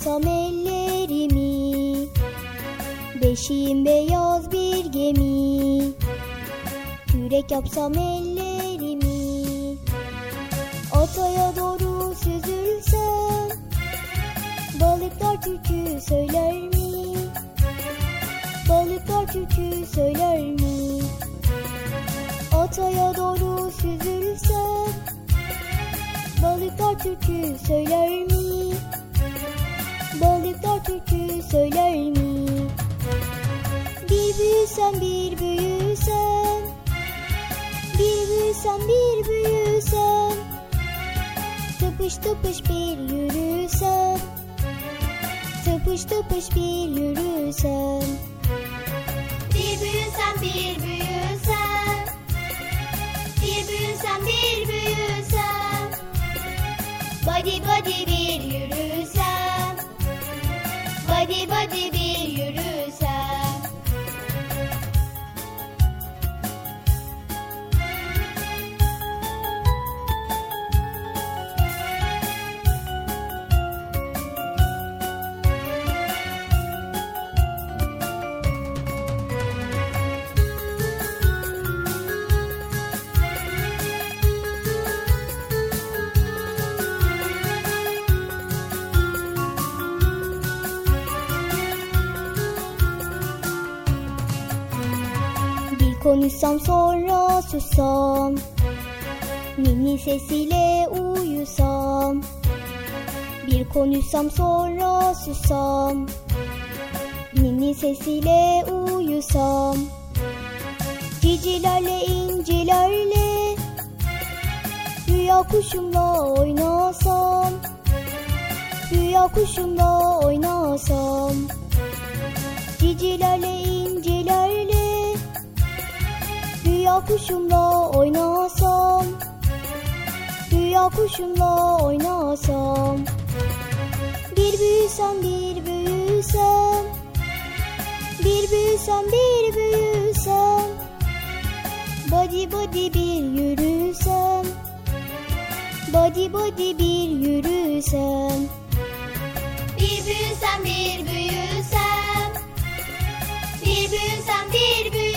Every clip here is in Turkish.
Yapsam ellerimi. Beşiğim beyaz bir gemi. Yürek yapsam ellerimi Tıpış tıpış Konuşsam sonra susam Ninni sesiyle uyusam. Bir konuşsam sonra susam Ninni sesiyle uyusam. Cicilerle incilerle Rüya kuşumla oynasam. Rüya kuşumla oynasam. Cicilerle incilerle Rüya kuşumla oynasam Rüya kuşumla oynasam Bir büyüsem bir büyüsem Bir büyüsem bir büyüsem Body body bir yürüsem Body body bir yürüsem. Bir büyüsen bir büyüsen Bir büyüsen bir büyüsen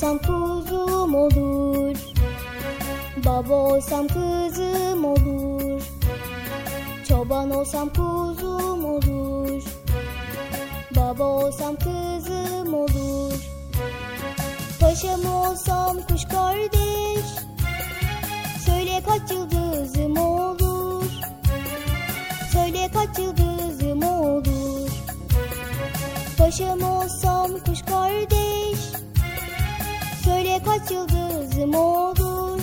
olsam kuzum olur. Baba olsam kızım olur. Çoban olsam kuzum olur. Baba olsam kızım olur. Paşam olsam kuş kardeş. Söyle kaç yıldızım olur. Söyle kaç yıldızım olur. Paşam olsam kuş kardeş Söyle kaç yıldızım olur?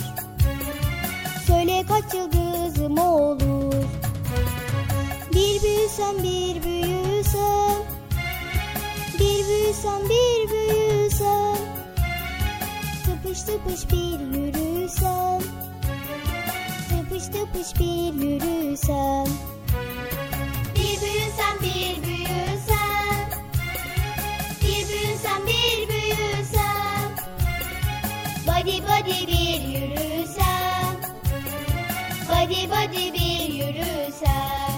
Söyle kaç yıldızım olur? Bir büyüsem bir büyüsem. Bir büyüsem bir büyüsem. Tıpış tıpış bir yürüsem. Tıpış tıpış bir yürüsem. Bir büyüsen bir büyüsen Bir büyüsen bir Body body bir yürüsen Body body bir yürüsen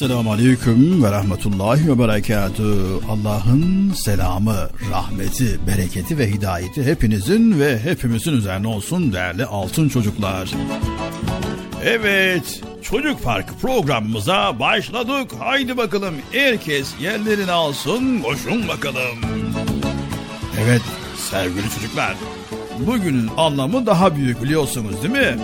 Esselamu Aleyküm ve Rahmetullahi ve Berekatü. Allah'ın selamı, rahmeti, bereketi ve hidayeti hepinizin ve hepimizin üzerine olsun değerli altın çocuklar. Evet, Çocuk Parkı programımıza başladık. Haydi bakalım herkes yerlerini alsın, koşun bakalım. Evet, sevgili çocuklar, bugünün anlamı daha büyük biliyorsunuz değil mi?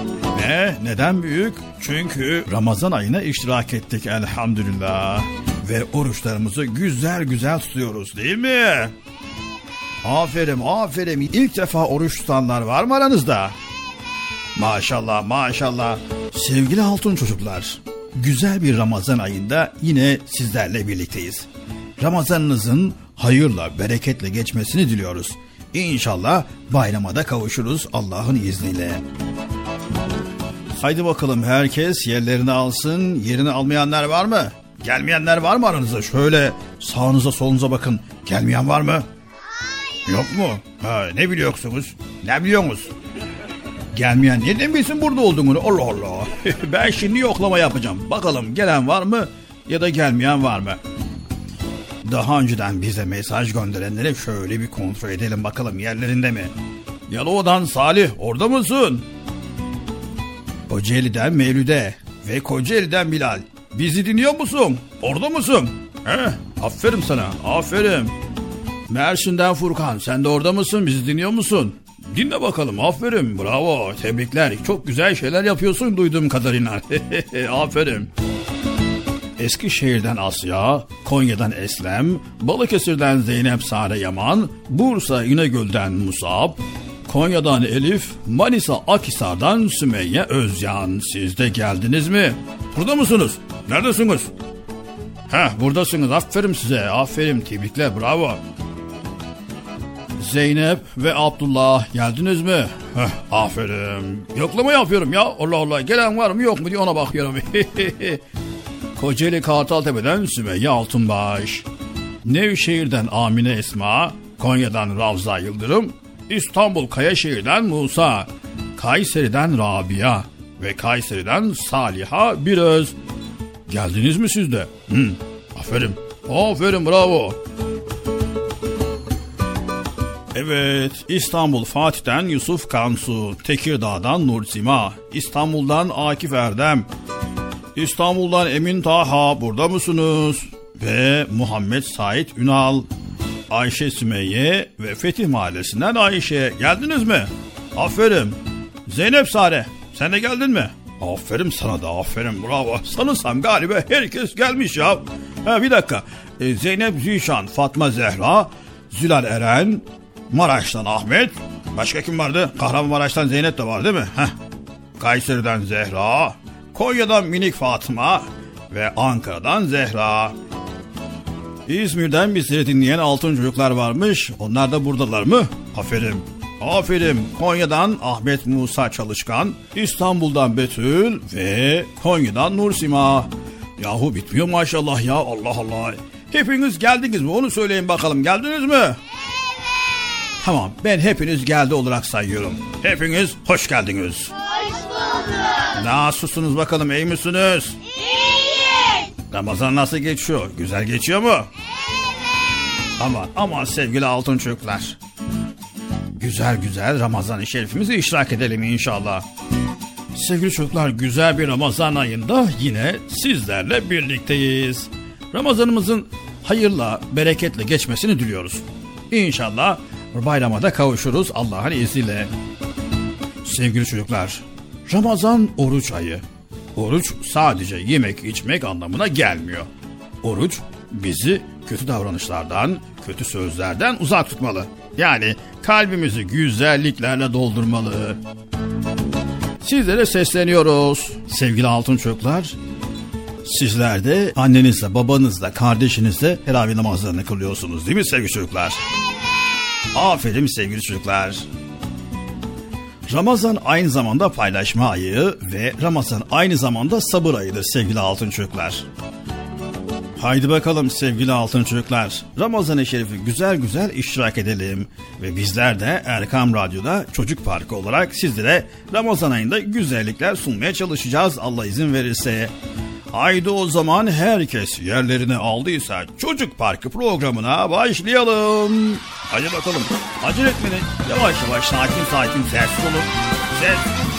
Ne? Neden büyük? Çünkü Ramazan ayına iştirak ettik elhamdülillah. Ve oruçlarımızı güzel güzel tutuyoruz değil mi? Aferin aferin. İlk defa oruç tutanlar var mı aranızda? Maşallah maşallah. Sevgili altın çocuklar. Güzel bir Ramazan ayında yine sizlerle birlikteyiz. Ramazanınızın hayırla, bereketle geçmesini diliyoruz. İnşallah bayrama kavuşuruz Allah'ın izniyle. Haydi bakalım herkes yerlerini alsın. Yerini almayanlar var mı? Gelmeyenler var mı aranızda? Şöyle sağınıza solunuza bakın. Gelmeyen var mı? Hayır. Yok mu? Ha, ne biliyorsunuz? Ne biliyorsunuz? Gelmeyen nereden bilsin burada olduğunu? Allah Allah. ben şimdi yoklama yapacağım. Bakalım gelen var mı ya da gelmeyen var mı? Daha önceden bize mesaj gönderenlere şöyle bir kontrol edelim bakalım yerlerinde mi? Yalova'dan Salih orada mısın? Kocaeli'den Mevlüde ve Kocaeli'den Bilal. Bizi dinliyor musun? Orada mısın? He, aferin sana, aferin. Mersin'den Furkan, sen de orada mısın? Bizi dinliyor musun? Dinle bakalım, aferin, bravo, tebrikler. Çok güzel şeyler yapıyorsun duyduğum kadarıyla. aferin. Eskişehir'den Asya, Konya'dan Eslem, Balıkesir'den Zeynep Sare Yaman, Bursa İnegöl'den Musab, Konya'dan Elif, Manisa Akhisar'dan Sümeyye Özyan. Siz de geldiniz mi? Burada mısınız? Neredesiniz? Heh buradasınız. Aferin size. Aferin. Tebrikler. Bravo. Zeynep ve Abdullah geldiniz mi? Heh, aferin. Yoklama yapıyorum ya. Allah Allah. Gelen var mı yok mu diye ona bakıyorum. Kocaeli Kartaltepe'den Sümeyye Altınbaş. Nevşehir'den Amine Esma. Konya'dan Ravza Yıldırım. İstanbul Kayaşehir'den Musa, Kayseri'den Rabia ve Kayseri'den Saliha Biröz. Geldiniz mi siz de? Hı, aferin, aferin bravo. Evet, İstanbul Fatih'ten Yusuf Kansu, Tekirdağ'dan Nursima, İstanbul'dan Akif Erdem, İstanbul'dan Emin Taha, burada mısınız? Ve Muhammed Said Ünal, Ayşe Sümeyye ve Fetih Mahallesi'nden Ayşe. Geldiniz mi? Aferin. Zeynep Sare sen de geldin mi? Aferin sana da aferin bravo. Sanırsam galiba herkes gelmiş ya. Ha, bir dakika. Ee, Zeynep Zişan, Fatma Zehra, Zülal Eren, Maraş'tan Ahmet. Başka kim vardı? Kahramanmaraş'tan Zeynep de var değil mi? Heh. Kayseri'den Zehra, Konya'dan Minik Fatma ve Ankara'dan Zehra. İzmir'den bizleri dinleyen altın çocuklar varmış. Onlar da buradalar mı? Aferin. Aferin. Konya'dan Ahmet Musa Çalışkan, İstanbul'dan Betül ve Konya'dan Nursima. Yahu bitmiyor maşallah ya Allah Allah. Hepiniz geldiniz mi? Onu söyleyin bakalım. Geldiniz mi? Evet. Tamam ben hepiniz geldi olarak sayıyorum. Hepiniz hoş geldiniz. Hoş bulduk. Nasılsınız bakalım iyi misiniz? Ramazan nasıl geçiyor? Güzel geçiyor mu? Evet. Aman aman sevgili altın çocuklar. güzel güzel Ramazan-ı Şerifimizi işrak edelim inşallah. Sevgili çocuklar güzel bir Ramazan ayında yine sizlerle birlikteyiz. Ramazanımızın hayırla, bereketle geçmesini diliyoruz. İnşallah bayrama da kavuşuruz Allah'ın izniyle. Sevgili çocuklar, Ramazan oruç ayı. Oruç sadece yemek içmek anlamına gelmiyor. Oruç bizi kötü davranışlardan, kötü sözlerden uzak tutmalı. Yani kalbimizi güzelliklerle doldurmalı. Sizlere sesleniyoruz. Sevgili altın çocuklar, sizler de annenizle, babanızla, kardeşinizle teravih namazlarını kılıyorsunuz değil mi sevgili çocuklar? Evet. Aferin sevgili çocuklar. Ramazan aynı zamanda paylaşma ayı ve Ramazan aynı zamanda sabır ayıdır sevgili altın çocuklar. Haydi bakalım sevgili altın çocuklar. Ramazan-ı Şerif'i güzel güzel iştirak edelim. Ve bizler de Erkam Radyo'da Çocuk Parkı olarak sizlere Ramazan ayında güzellikler sunmaya çalışacağız Allah izin verirse. Haydi o zaman herkes yerlerini aldıysa Çocuk Parkı programına başlayalım. Hadi bakalım. Acele etmeyin. Yavaş yavaş sakin sakin sessiz olun. Ses.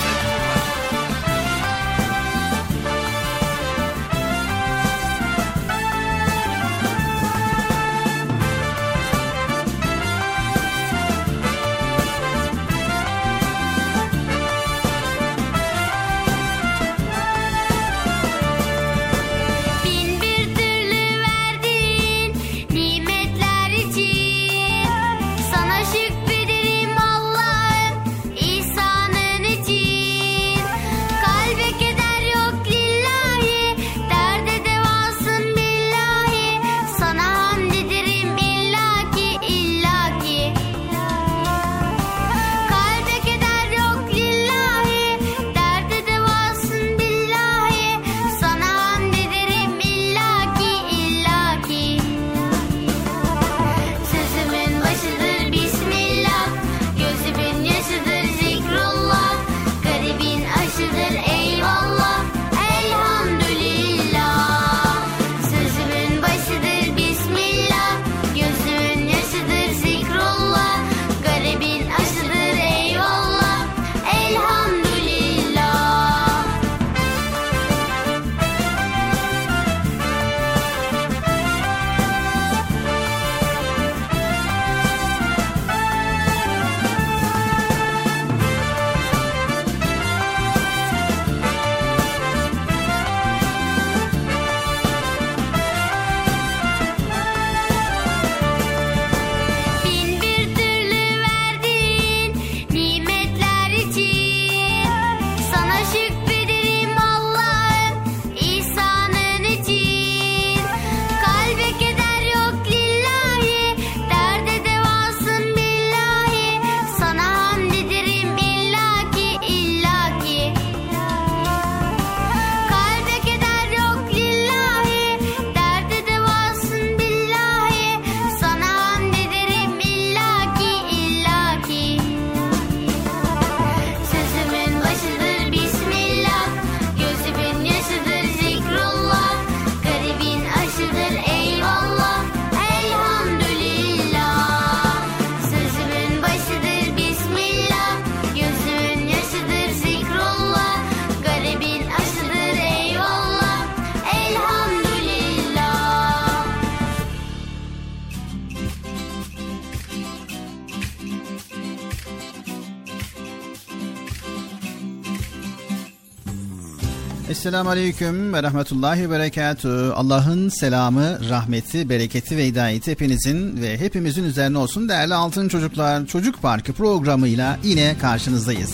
Esselamu Aleyküm ve Rahmetullahi Berekatü. Allah'ın selamı, rahmeti, bereketi ve hidayeti hepinizin ve hepimizin üzerine olsun değerli altın çocuklar. Çocuk Parkı programıyla yine karşınızdayız.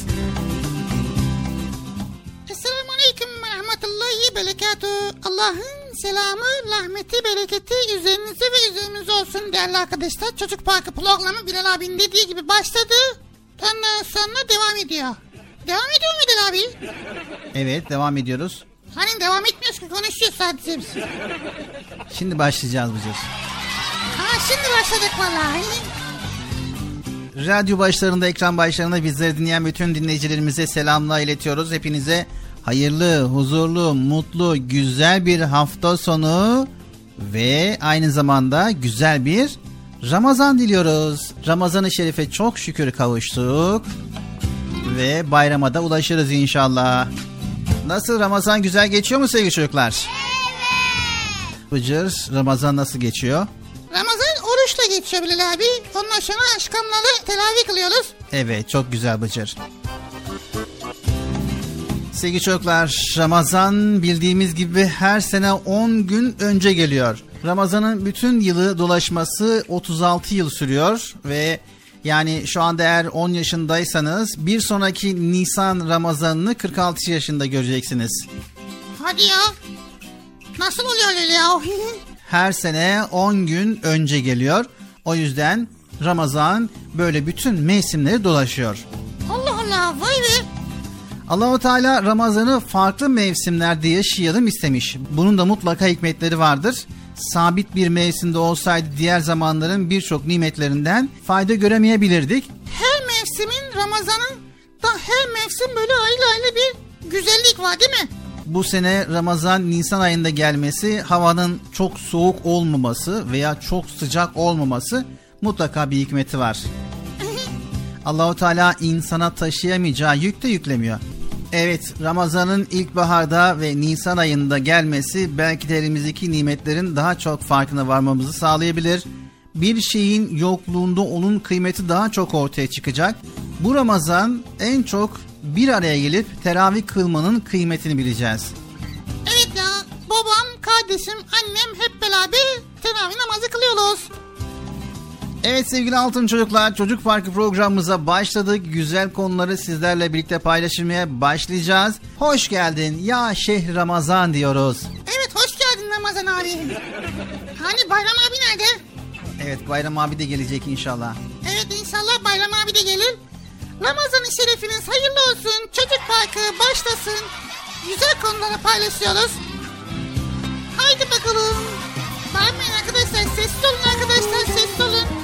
Esselamu Aleyküm ve Rahmetullahi Berekatü. Allah'ın selamı, rahmeti, bereketi üzerinize ve üzerinize olsun değerli arkadaşlar. Çocuk Parkı programı Bilal abinin dediği gibi başladı. Ondan sonra devam ediyor. Devam ediyor muydun abi? Evet devam ediyoruz. Hani devam etmiyoruz ki konuşuyoruz sadece biz. Şimdi başlayacağız Bıcır. Ha şimdi başladık vallahi. Radyo başlarında, ekran başlarında bizleri dinleyen bütün dinleyicilerimize selamlar iletiyoruz. Hepinize hayırlı, huzurlu, mutlu, güzel bir hafta sonu ve aynı zamanda güzel bir Ramazan diliyoruz. Ramazan-ı Şerif'e çok şükür kavuştuk. Ve bayrama da ulaşırız inşallah. Nasıl Ramazan güzel geçiyor mu sevgili çocuklar? Evet. Bıcır Ramazan nasıl geçiyor? Ramazan oruçla geçiyor Bilal abi. Ondan sonra aşkamları telavi kılıyoruz. Evet çok güzel Bıcır. Sevgili çocuklar Ramazan bildiğimiz gibi her sene 10 gün önce geliyor. Ramazan'ın bütün yılı dolaşması 36 yıl sürüyor ve yani şu anda eğer 10 yaşındaysanız bir sonraki Nisan Ramazan'ını 46 yaşında göreceksiniz. Hadi ya. Nasıl oluyor öyle ya? Her sene 10 gün önce geliyor. O yüzden Ramazan böyle bütün mevsimleri dolaşıyor. Allah Allah vay be. Allahu Teala Ramazan'ı farklı mevsimlerde yaşayalım istemiş. Bunun da mutlaka hikmetleri vardır. Sabit bir mevsimde olsaydı diğer zamanların birçok nimetlerinden fayda göremeyebilirdik. Her mevsimin Ramazan'ın da her mevsim böyle ayrı ayrı bir güzellik var değil mi? Bu sene Ramazan Nisan ayında gelmesi, havanın çok soğuk olmaması veya çok sıcak olmaması mutlaka bir hikmeti var. Allahu Teala insana taşıyamayacağı yük de yüklemiyor. Evet Ramazan'ın ilkbaharda ve Nisan ayında gelmesi belki de elimizdeki nimetlerin daha çok farkına varmamızı sağlayabilir. Bir şeyin yokluğunda onun kıymeti daha çok ortaya çıkacak. Bu Ramazan en çok bir araya gelip teravih kılmanın kıymetini bileceğiz. Evet ya babam, kardeşim, annem hep beraber teravih namazı kılıyoruz. Evet sevgili altın çocuklar Çocuk Parkı programımıza başladık. Güzel konuları sizlerle birlikte paylaşmaya başlayacağız. Hoş geldin ya şehri Ramazan diyoruz. Evet hoş geldin Ramazan abi. Hani Bayram abi nerede? Evet Bayram abi de gelecek inşallah. Evet inşallah Bayram abi de gelir. Ramazan-ı Şerifiniz hayırlı olsun. Çocuk Parkı başlasın. Güzel konuları paylaşıyoruz. Haydi bakalım. Bağırmayın arkadaşlar. Sessiz olun arkadaşlar. Sessiz olun.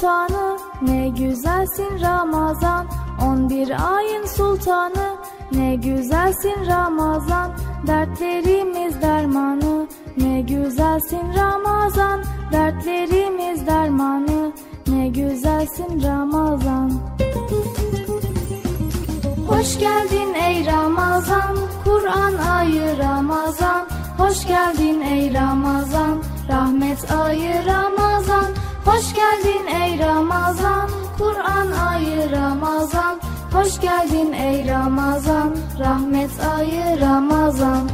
Sultanı ne güzelsin Ramazan. 11 ayın sultanı ne güzelsin Ramazan. Dertlerimiz dermanı ne güzelsin Ramazan. Dertlerimiz dermanı ne güzelsin Ramazan. Hoş geldin ey Ramazan Kur'an ayı Ramazan. Hoş geldin ey Ramazan Rahmet ayı Ramazan Hoş geldin ey Ramazan, Kur'an ayı Ramazan. Hoş geldin ey Ramazan, rahmet ayı Ramazan.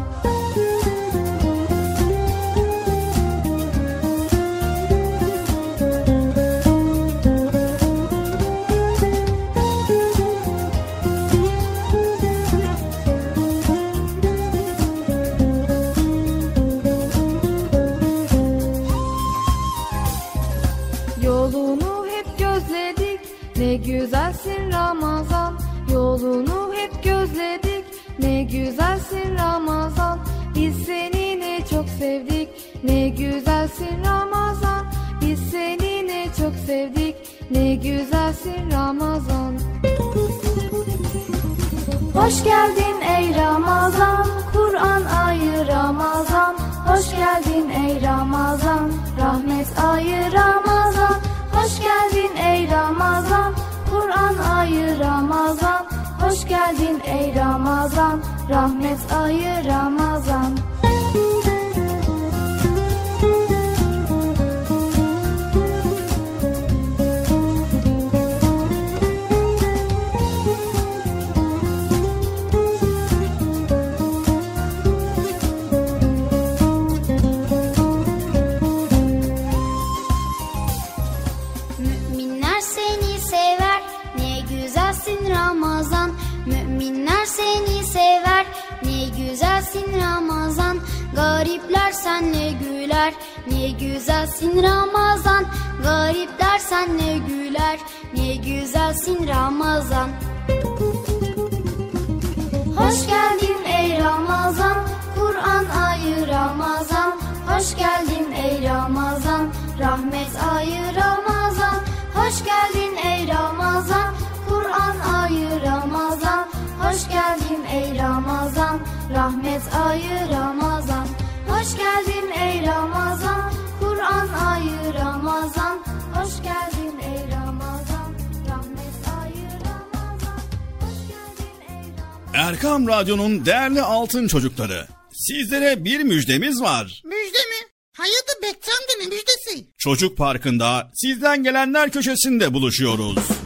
Güzelsin Ramazan Yolunu hep gözledik. Ne güzelsin Ramazan Biz seni ne çok sevdik. Ne güzelsin Ramazan Biz seni ne çok sevdik. Ne güzelsin Ramazan. Hoş geldin ey Ramazan Kur'an ayı Ramazan. Hoş geldin ey Ramazan Rahmet ayı Ramazan. Hoş geldin ey Ramazan Kur'an ayı Ramazan. Hoş geldin ey Ramazan. Rahmet ayı Ramazan senle güler Ne güzelsin Ramazan. Garipler senle güler Ne güzelsin Ramazan. Hoş geldin ey Ramazan Kur'an ayı Ramazan. Hoş geldin ey Ramazan Rahmet ayı Ramazan. Hoş geldin ey Ramazan Kur'an ayı Ramazan Hoş geldin ey Ramazan Rahmet ayı Ramazan Hoş geldin ey Ramazan Kur'an ayı Ramazan Hoş geldin ey Ramazan Rahmet ayı Ramazan Hoş geldin ey Ramazan Erkam Radyo'nun değerli altın çocukları. Sizlere bir müjdemiz var. Müjde mi? Amca ne müjdesi? Çocuk Parkı'nda sizden gelenler köşesinde buluşuyoruz.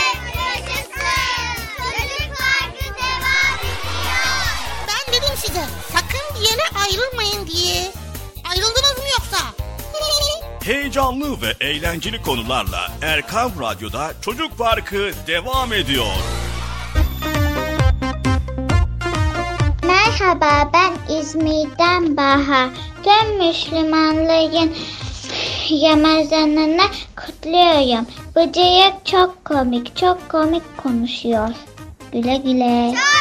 ayrılmayın diye. Ayrıldınız mı yoksa? Heyecanlı ve eğlenceli konularla Erkam Radyo'da Çocuk Parkı devam ediyor. Merhaba ben İzmir'den Baha. Tüm Müslümanların Ramazanını kutluyorum. Bıcırık çok komik, çok komik konuşuyor. Güle güle. Çok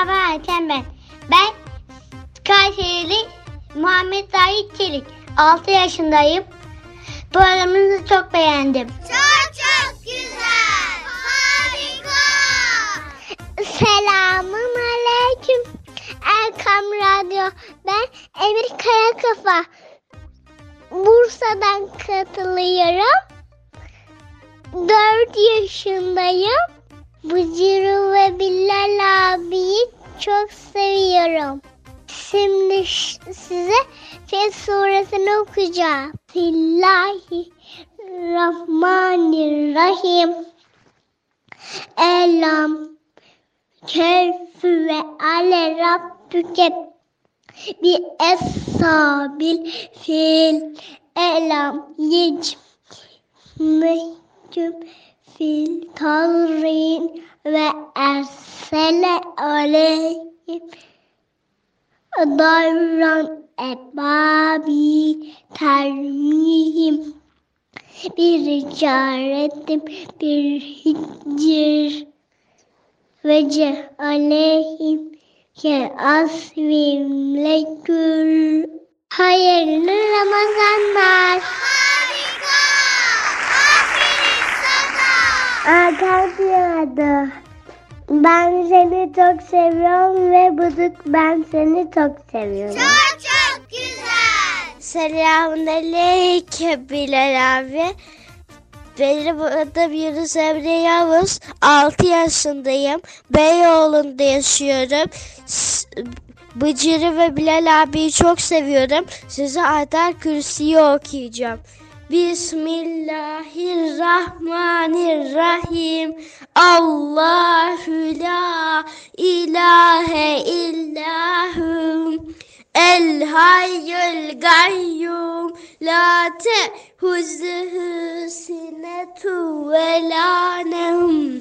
Merhaba Ayten ben. Ben Kayseri'li Muhammed Zahit Çelik. 6 yaşındayım. Programınızı çok beğendim. Çok çok güzel. Harika. Selamun aleyküm. Erkam Radyo. Ben Emir Karakafa. Bursa'dan katılıyorum. 4 yaşındayım. Bıcırı ve Bilal abiyi çok seviyorum. Şimdi size Fes suresini okuyacağım. Bismillahirrahmanirrahim. Elam keyfü ve ale rabbüke bi eshabil fil elam yic mehkum fil tazrin ve ersele aleyhim davran ebabi termihim bir caretim bir hicr ve cealeyhim ke asvim lekül hayırlı Ramazanlar. Harika. Aferin sana. Arkadaşlar ben seni çok seviyorum ve Bıdık ben seni çok seviyorum. Çok çok güzel. Selamünaleyküm Bilal abi. Benim adım Yunus Emre Yavuz. 6 yaşındayım. Beyoğlu'nda yaşıyorum. S- Bıcır'ı ve Bilal abiyi çok seviyorum. Size Ayet Kürsi'yi okuyacağım. Bismillahirrahmanirrahim. Allahu la ilahe illahum. El hayyul gayyum. La tehuzuhu sinetu ve la lehu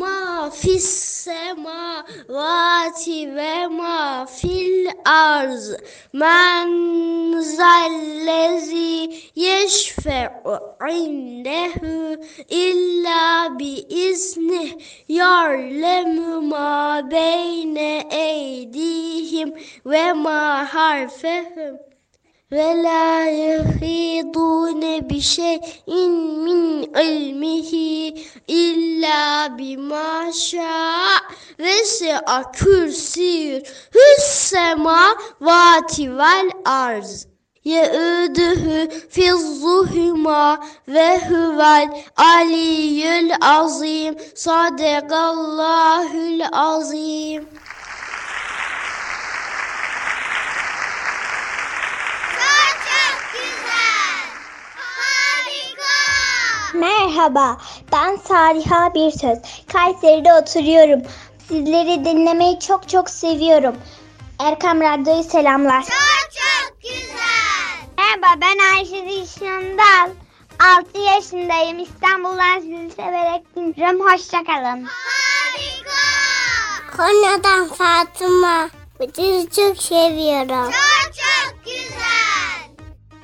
ma fis semavati ve ma fil arz. Men zallezi yeşfe'u indehu illa bi iznih yarlemu ma beyne eydihim ve ma harfehum ve la yuhidune bi şey'in min ilmihi illa bima şa' ve se'a kürsiyür hüssema vati vel arz. Yeüdühü fizzuhuma ve huvel aliyyül azim. Sadakallahül azim. Merhaba, ben Sariha Birsöz. Kayseri'de oturuyorum. Sizleri dinlemeyi çok çok seviyorum. Erkam Radyo'yu selamlar. Çok çok güzel. Merhaba, ben Ayşe Dişyandal. 6 yaşındayım. İstanbul'dan sizi severek dinliyorum. Hoşçakalın. Harika. Konya'dan Fatıma. Sizi çok seviyorum. Çok çok güzel.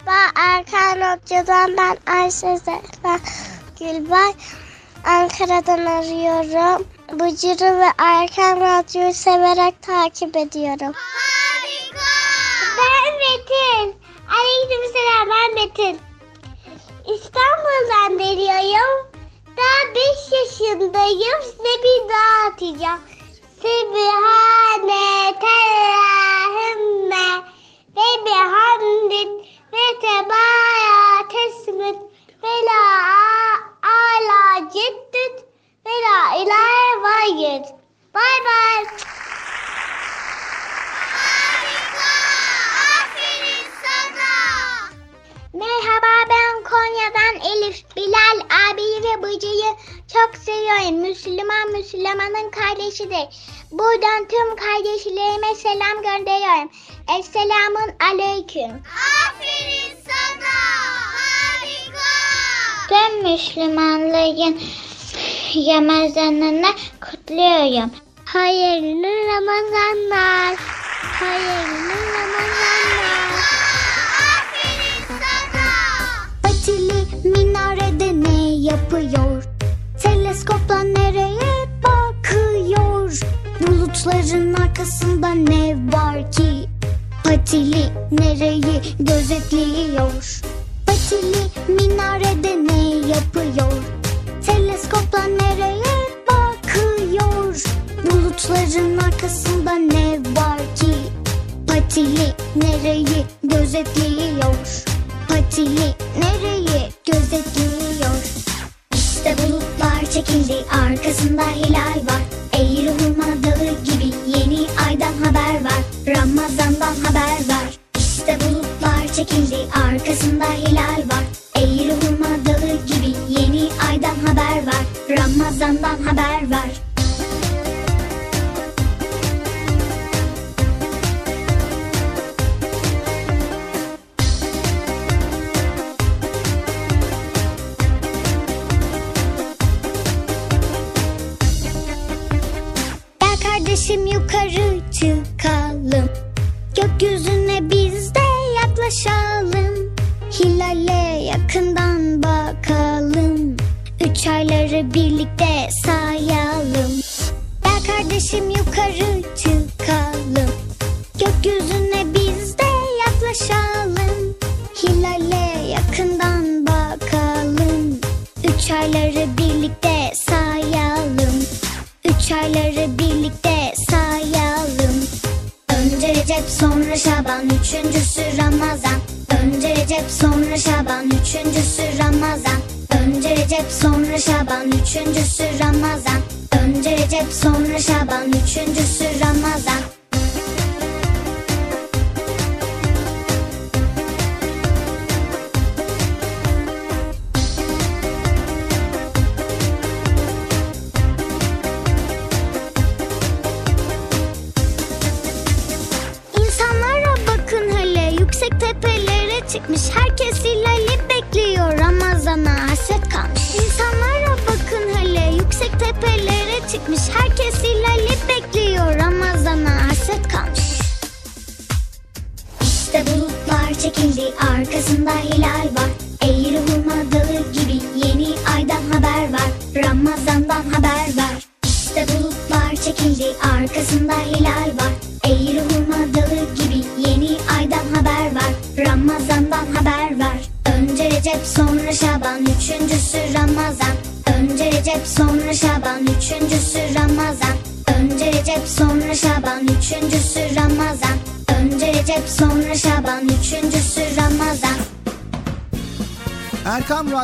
Ben Erkan Radyo'dan ben Ayşe Zehra Gülbay. Ankara'dan arıyorum. Bıcır'ı ve Erkan Radyo'yu severek takip ediyorum. Harika. Ben Metin. Aleyküm selam ben Metin. İstanbul'dan geliyorum. Daha 5 yaşındayım. Size bir daha atacağım. Sübhane terahümme ve bihamdin ve tebaya tesmit ve la ala ciddit ve la ilahe vayyid. Bay bay. Harika. Aferin sana. Merhaba ben Konya'dan Elif. Bilal abiyi ve bıcıyı çok seviyorum. Müslüman Müslümanın kardeşidir. Buradan tüm kardeşlerime selam gönderiyorum. Esselamun aleyküm. Aferin sana. Harika. Tüm Müslümanların Ramazanını kutluyorum. Hayırlı Ramazanlar. Hayırlı Ramazanlar. Aferin sana. Patili minarede ne yapıyor? Teleskopla nereye bakıyor? Bulutların arkasında ne var ki? Patili nereyi gözetliyor? Patili minarede ne yapıyor? Teleskopla nereye bakıyor? Bulutların arkasında ne var ki? Patili nereyi gözetliyor? Patili nereyi gözetliyor? İşte bulutlar çekildi arkasında hilal var. Eğri vurmalı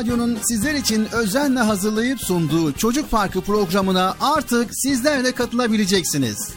Radyo'nun sizler için özenle hazırlayıp sunduğu Çocuk Parkı programına artık sizler de katılabileceksiniz.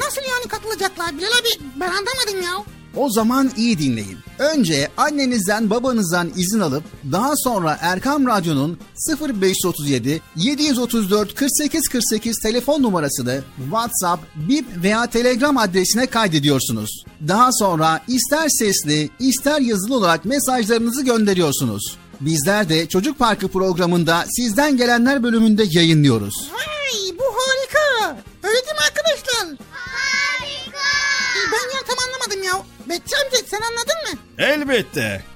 Nasıl yani katılacaklar Bilal abi ben anlamadım ya. O zaman iyi dinleyin. Önce annenizden babanızdan izin alıp daha sonra Erkam Radyo'nun 0537 734 48 48 telefon numarasını WhatsApp, Bip veya Telegram adresine kaydediyorsunuz. Daha sonra ister sesli ister yazılı olarak mesajlarınızı gönderiyorsunuz. Bizler de Çocuk Parkı programında sizden gelenler bölümünde yayınlıyoruz. Vay bu harika. Öyle değil mi arkadaşlar? Harika. Ben ya tam anlamadım ya. Bekçi amca sen anladın mı? Elbette.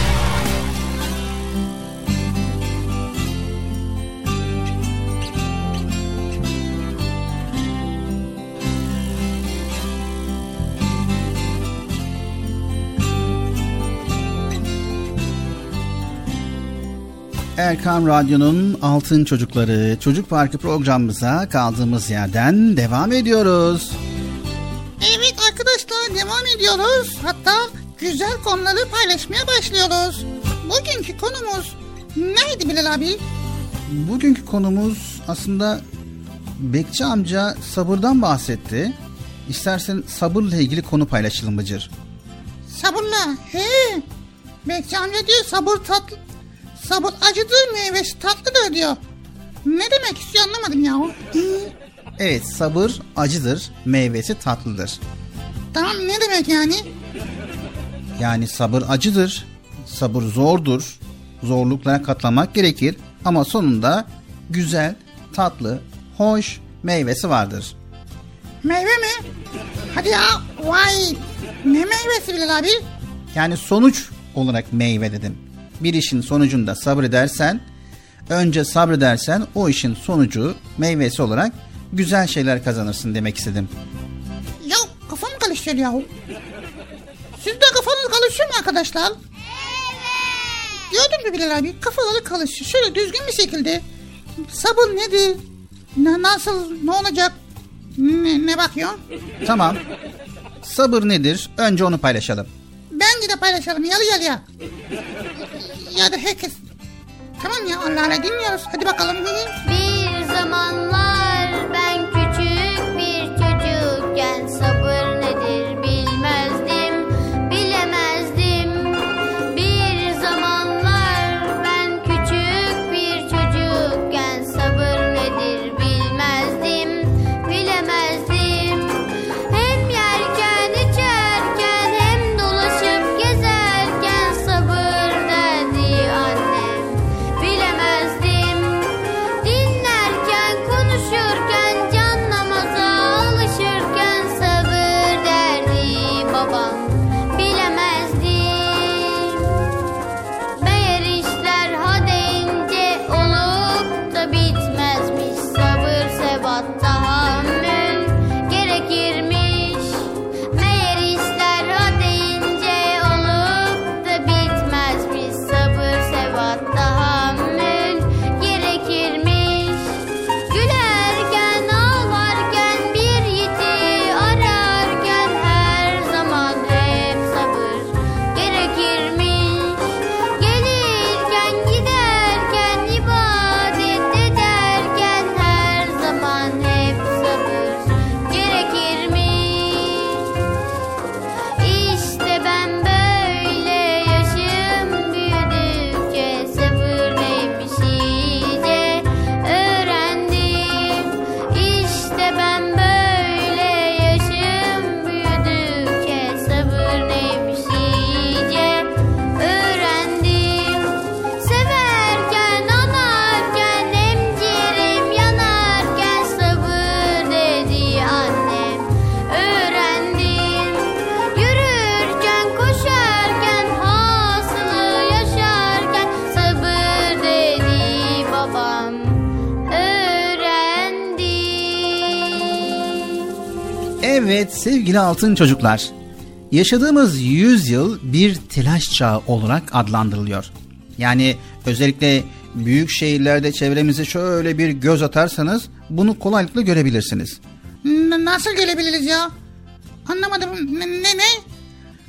Erkam Radyo'nun Altın Çocukları Çocuk Parkı programımıza kaldığımız yerden devam ediyoruz. Evet arkadaşlar devam ediyoruz. Hatta güzel konuları paylaşmaya başlıyoruz. Bugünkü konumuz neydi Bilal abi? Bugünkü konumuz aslında Bekçi amca sabırdan bahsetti. İstersen sabırla ilgili konu paylaşalım Bıcır. Sabırla. He. Bekçi amca diyor sabır tatlı. Sabır acıdır meyvesi tatlıdır diyor. Ne demek istiyor anlamadım ya. Evet sabır acıdır, meyvesi tatlıdır. Tamam ne demek yani? Yani sabır acıdır, sabır zordur, zorluklara katlanmak gerekir ama sonunda güzel, tatlı, hoş meyvesi vardır. Meyve mi? Hadi ya vay. Ne meyvesi Bilal abi? Yani sonuç olarak meyve dedim. Bir işin sonucunda sabredersen, önce sabredersen o işin sonucu meyvesi olarak güzel şeyler kazanırsın demek istedim. Ya kafam karışıyor ya. Siz de kafanız karışıyor mu arkadaşlar? Evet. Gördün mü Bilal abi? Kafaları karışıyor. Şöyle düzgün bir şekilde. Sabır nedir? Ne, nasıl? Ne olacak? Ne, ne bakıyor? Tamam. Sabır nedir? Önce onu paylaşalım. Bence de paylaşalım yarı yarıya. Ya da herkes. Tamam ya Allah Allah dinliyoruz. Hadi bakalım. Bir zamanlar ben küçük bir çocukken sabır sevgili altın çocuklar. Yaşadığımız yüzyıl bir telaş çağı olarak adlandırılıyor. Yani özellikle büyük şehirlerde çevremize şöyle bir göz atarsanız bunu kolaylıkla görebilirsiniz. Nasıl gelebiliriz ya? Anlamadım. Ne ne? ne?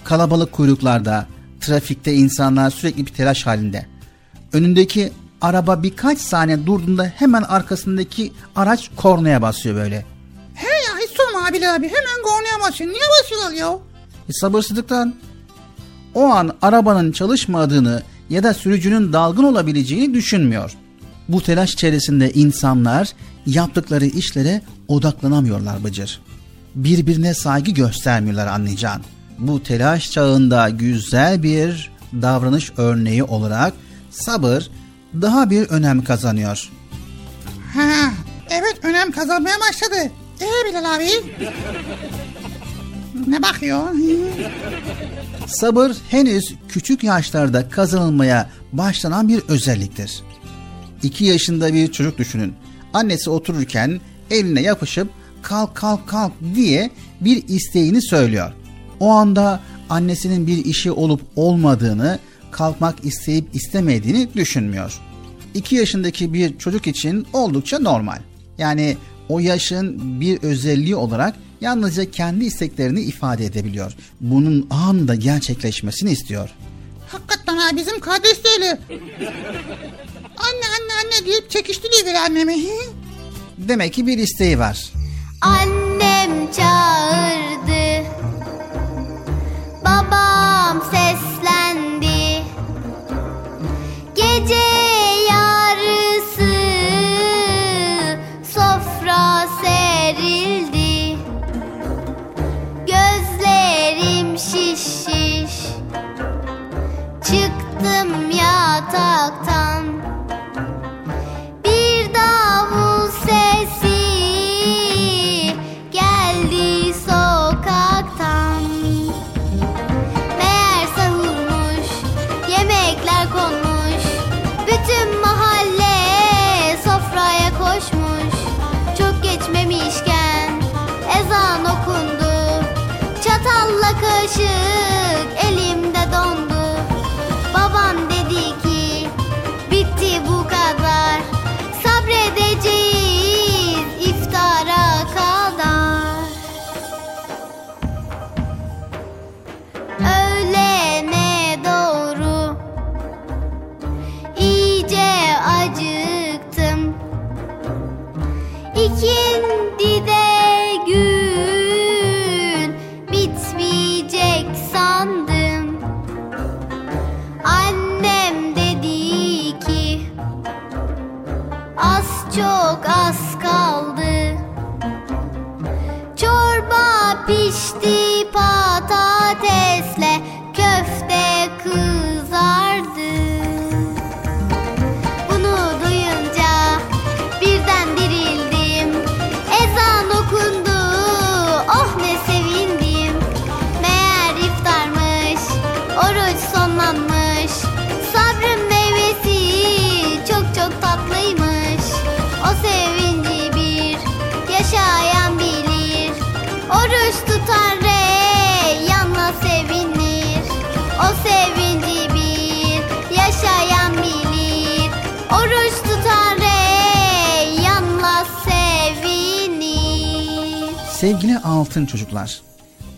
Kalabalık kuyruklarda, trafikte insanlar sürekli bir telaş halinde. Önündeki araba birkaç saniye durduğunda hemen arkasındaki araç kornaya basıyor böyle. Sorma abi abi. Hemen kornaya basıyor. Niye basıyorlar ya? E, sabırsızlıktan. O an arabanın çalışmadığını ya da sürücünün dalgın olabileceğini düşünmüyor. Bu telaş içerisinde insanlar yaptıkları işlere odaklanamıyorlar Bıcır. Birbirine saygı göstermiyorlar anlayacağın. Bu telaş çağında güzel bir davranış örneği olarak sabır daha bir önem kazanıyor. Ha, evet önem kazanmaya başladı. Ee Bilal abi? ne bakıyor? Sabır henüz küçük yaşlarda kazanılmaya başlanan bir özelliktir. 2 yaşında bir çocuk düşünün. Annesi otururken eline yapışıp kalk kalk kalk diye bir isteğini söylüyor. O anda annesinin bir işi olup olmadığını, kalkmak isteyip istemediğini düşünmüyor. 2 yaşındaki bir çocuk için oldukça normal. Yani o yaşın bir özelliği olarak yalnızca kendi isteklerini ifade edebiliyor. Bunun anında gerçekleşmesini istiyor. Hakikaten ha bizim kardeş de öyle. Anne anne anne deyip çekiştiriyor annemi. Demek ki bir isteği var. Annem çağırdı Babam seslendi Gece Çıktım yataktan altın çocuklar,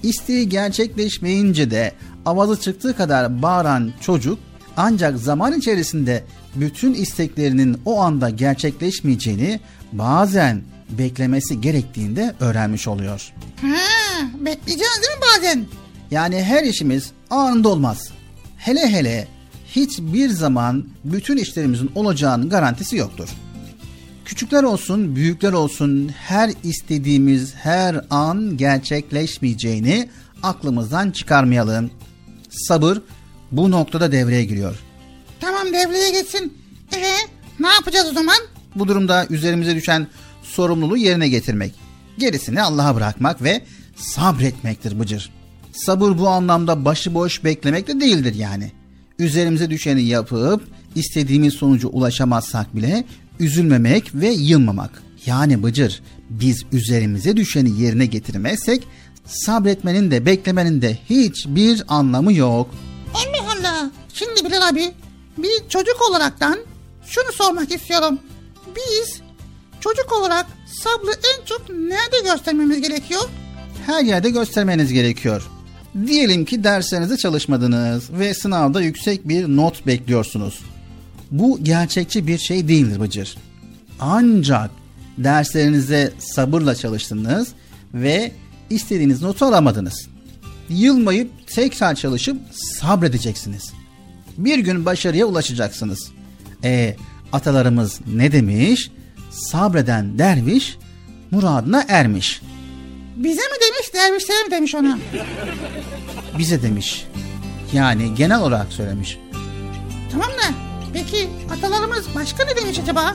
isteği gerçekleşmeyince de avazı çıktığı kadar bağıran çocuk ancak zaman içerisinde bütün isteklerinin o anda gerçekleşmeyeceğini bazen beklemesi gerektiğinde öğrenmiş oluyor. Ha, bekleyeceğiz değil mi bazen? Yani her işimiz anında olmaz. Hele hele hiçbir zaman bütün işlerimizin olacağının garantisi yoktur. Küçükler olsun, büyükler olsun her istediğimiz her an gerçekleşmeyeceğini aklımızdan çıkarmayalım. Sabır bu noktada devreye giriyor. Tamam devreye geçsin. Ee, ne yapacağız o zaman? Bu durumda üzerimize düşen sorumluluğu yerine getirmek. Gerisini Allah'a bırakmak ve sabretmektir Bıcır. Sabır bu anlamda başıboş beklemek de değildir yani. Üzerimize düşeni yapıp istediğimiz sonucu ulaşamazsak bile üzülmemek ve yılmamak. Yani Bıcır biz üzerimize düşeni yerine getirmezsek sabretmenin de beklemenin de hiçbir anlamı yok. Allah Allah. Şimdi Bilal abi bir çocuk olaraktan şunu sormak istiyorum. Biz çocuk olarak sabrı en çok nerede göstermemiz gerekiyor? Her yerde göstermeniz gerekiyor. Diyelim ki derslerinize çalışmadınız ve sınavda yüksek bir not bekliyorsunuz. Bu gerçekçi bir şey değildir Bıcır. Ancak derslerinize sabırla çalıştınız ve istediğiniz notu alamadınız. Yılmayıp tekrar çalışıp sabredeceksiniz. Bir gün başarıya ulaşacaksınız. E atalarımız ne demiş? Sabreden derviş muradına ermiş. Bize mi demiş dervişlere mi demiş ona? Bize demiş. Yani genel olarak söylemiş. Tamam da peki atalarımız başka ne demiş acaba?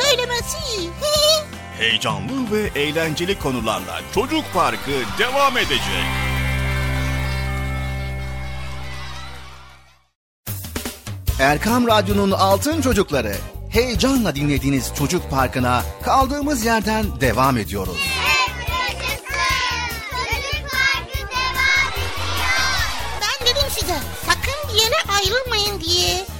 söylemesi. Heyecanlı ve eğlenceli konularla Çocuk Parkı devam edecek. Erkam Radyo'nun Altın Çocukları heyecanla dinlediğiniz Çocuk Parkı'na kaldığımız yerden devam ediyoruz. Ben dedim size sakın bir yere ayrılmayın diye.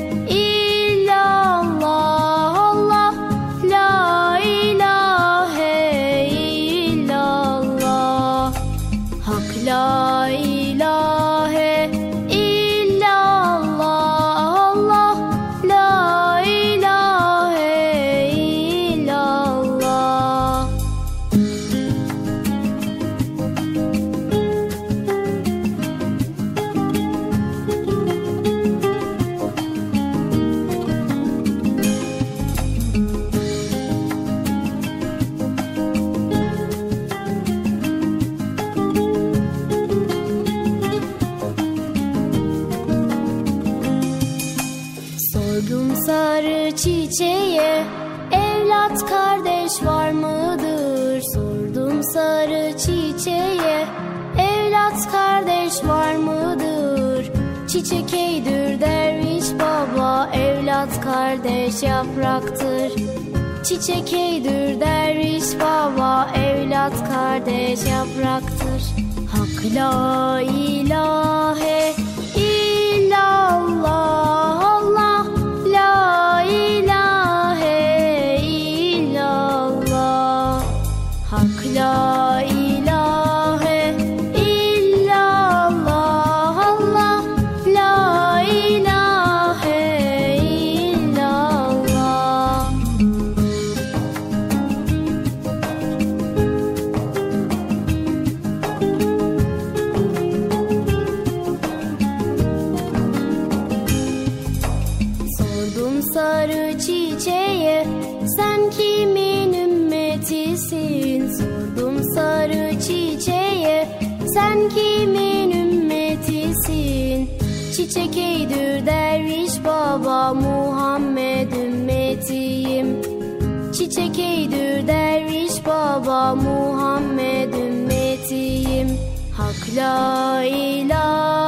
Kardeş yapraktır. Çiçek eydür derviş baba Evlat kardeş yapraktır. Hak la ilahe Muhammed ümmetiyim. Çiçek eydür derviş baba Muhammed ümmetiyim. Hak la ilahe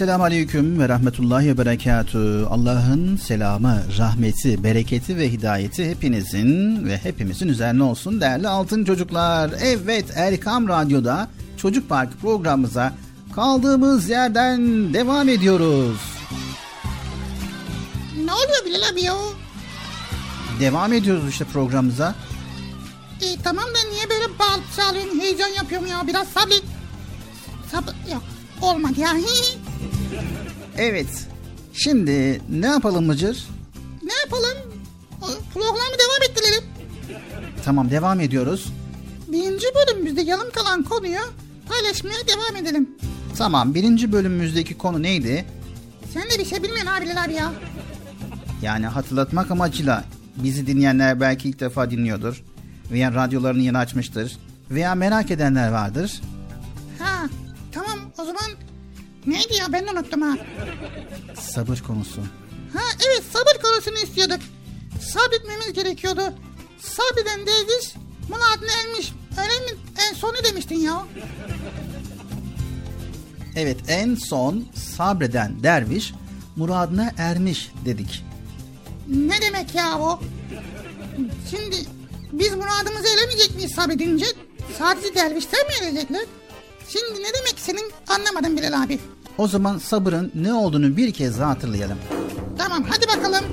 Esselamu Aleyküm ve Rahmetullahi ve Berekatü. Allah'ın selamı, rahmeti, bereketi ve hidayeti hepinizin ve hepimizin üzerine olsun değerli altın çocuklar. Evet Erkam Radyo'da Çocuk Parkı programımıza kaldığımız yerden devam ediyoruz. Ne oluyor Bilal abi ya? Devam ediyoruz işte programımıza. E, tamam da niye böyle bağlı çağırıyorsun heyecan yapıyorum ya biraz sabret. Sabır yok olmadı ya. Evet. Şimdi ne yapalım Mıcır? ne yapalım? Programı devam ettirelim. Tamam devam ediyoruz. Birinci bölümümüzde yarım kalan konuyu paylaşmaya devam edelim. Tamam birinci bölümümüzdeki konu neydi? Sen de bir şey bilmiyorsun abi Bilal abi ya. Yani hatırlatmak amacıyla bizi dinleyenler belki ilk defa dinliyordur. Veya radyolarını yeni açmıştır. Veya merak edenler vardır. Ha tamam o zaman neydi ya ben unuttum ha. Sabır konusu. Ha evet sabır konusunu istiyorduk. Sabretmemiz gerekiyordu. Sabreden derviş muradına ermiş. Öyle mi? En sonu demiştin ya. Evet en son sabreden derviş muradına ermiş dedik. Ne demek ya bu? Şimdi biz muradımızı elemeyecek miyiz sabredince? Sadece dervişler mi erecekler? Şimdi ne demek senin anlamadım Bilal abi. O zaman sabırın ne olduğunu bir kez daha hatırlayalım. Tamam hadi bakalım.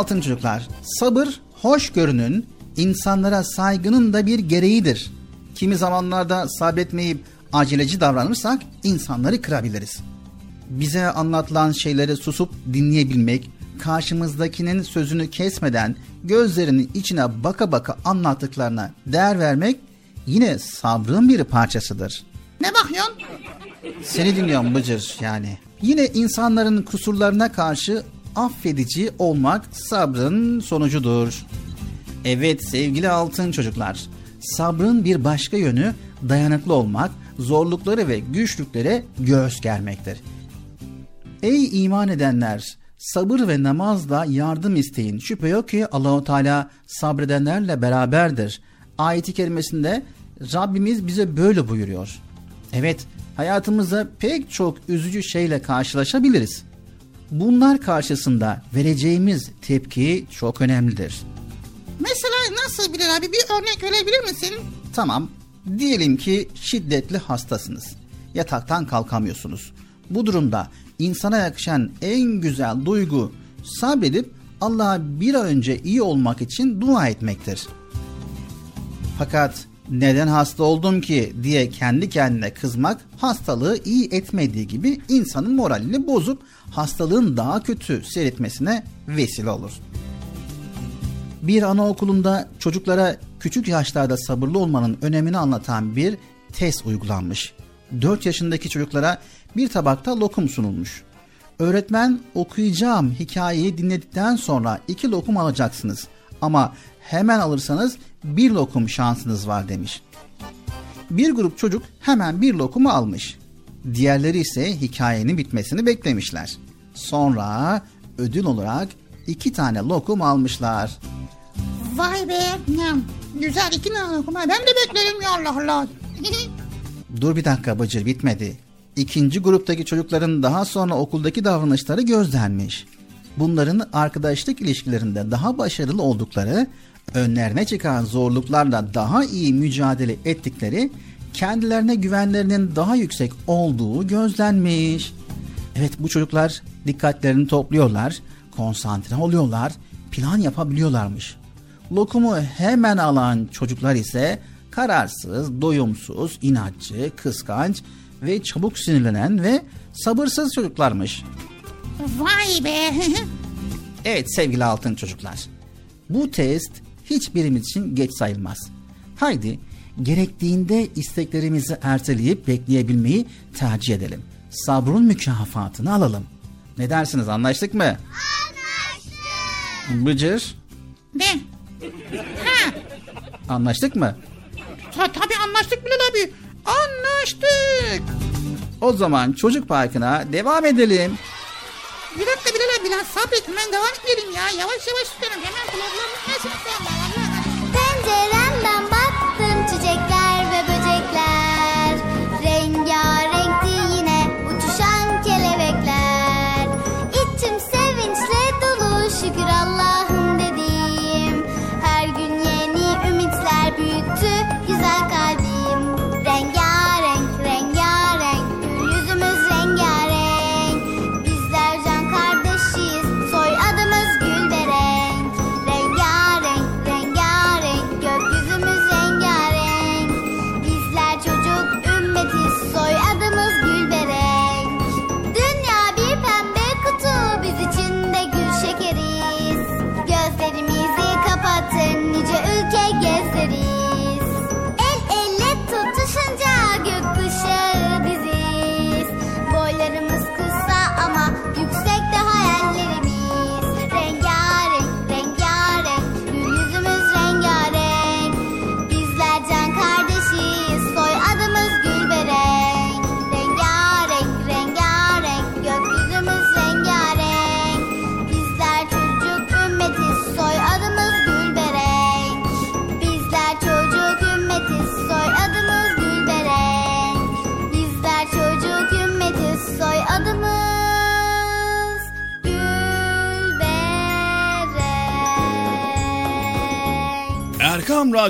Altın çocuklar, sabır hoşgörünün, insanlara saygının da bir gereğidir. Kimi zamanlarda sabretmeyip aceleci davranırsak insanları kırabiliriz. bize anlatılan şeyleri susup dinleyebilmek, karşımızdakinin sözünü kesmeden gözlerinin içine baka baka anlattıklarına değer vermek yine sabrın bir parçasıdır. Ne bakıyorsun? Seni dinliyorum Bıcır yani. Yine insanların kusurlarına karşı affedici olmak sabrın sonucudur. Evet sevgili altın çocuklar, sabrın bir başka yönü dayanıklı olmak, zorlukları ve güçlüklere göğüs germektir. Ey iman edenler, sabır ve namazla yardım isteyin. Şüphe yok ki Allahu Teala sabredenlerle beraberdir. Ayeti kerimesinde Rabbimiz bize böyle buyuruyor. Evet, hayatımızda pek çok üzücü şeyle karşılaşabiliriz. Bunlar karşısında vereceğimiz tepki çok önemlidir. Mesela nasıl Bilal abi bir örnek verebilir misin? Tamam, diyelim ki şiddetli hastasınız. Yataktan kalkamıyorsunuz. Bu durumda insana yakışan en güzel duygu sabredip Allah'a bir an önce iyi olmak için dua etmektir. Fakat neden hasta oldum ki diye kendi kendine kızmak hastalığı iyi etmediği gibi insanın moralini bozup hastalığın daha kötü seyretmesine vesile olur. Bir anaokulunda çocuklara küçük yaşlarda sabırlı olmanın önemini anlatan bir test uygulanmış. 4 yaşındaki çocuklara bir tabakta lokum sunulmuş. Öğretmen okuyacağım hikayeyi dinledikten sonra iki lokum alacaksınız ama hemen alırsanız bir lokum şansınız var demiş. Bir grup çocuk hemen bir lokumu almış. Diğerleri ise hikayenin bitmesini beklemişler. Sonra ödül olarak iki tane lokum almışlar. Vay be. Güzel iki tane okuma. Ben de beklerim ya Allah Allah. Dur bir dakika Bıcır bitmedi. İkinci gruptaki çocukların daha sonra okuldaki davranışları gözlenmiş. Bunların arkadaşlık ilişkilerinde daha başarılı oldukları, önlerine çıkan zorluklarla daha iyi mücadele ettikleri, kendilerine güvenlerinin daha yüksek olduğu gözlenmiş. Evet bu çocuklar dikkatlerini topluyorlar, konsantre oluyorlar, plan yapabiliyorlarmış. Lokumu hemen alan çocuklar ise kararsız, doyumsuz, inatçı, kıskanç ve çabuk sinirlenen ve sabırsız çocuklarmış. Vay be. evet sevgili altın çocuklar. Bu test hiçbirimiz için geç sayılmaz. Haydi gerektiğinde isteklerimizi erteleyip bekleyebilmeyi tercih edelim. Sabrın mükafatını alalım. Ne dersiniz anlaştık mı? Anlaştık. Bıcır? Ne? Ha. Anlaştık mı? Ta, tabii anlaştık Bilal abi. Anlaştık. O zaman çocuk parkına devam edelim. Bir dakika Bilal abi biraz sabret ben devam edelim ya. Yavaş yavaş tutarım hemen kulaklarımı kesin sen Penceremden baktım çiçekler ve böcekler. Rengarenkti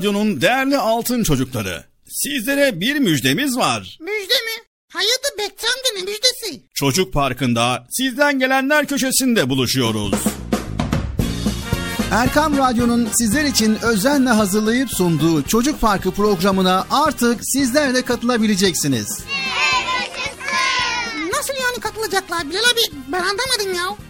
Radyo'nun değerli altın çocukları. Sizlere bir müjdemiz var. Müjde mi? Hayırdır Bekçam'da ne müjdesi? Çocuk Parkı'nda sizden gelenler köşesinde buluşuyoruz. Erkam Radyo'nun sizler için özenle hazırlayıp sunduğu Çocuk Parkı programına artık sizler de katılabileceksiniz. Nasıl yani katılacağız? alacaklar Bilal abi? Ben anlamadım ya.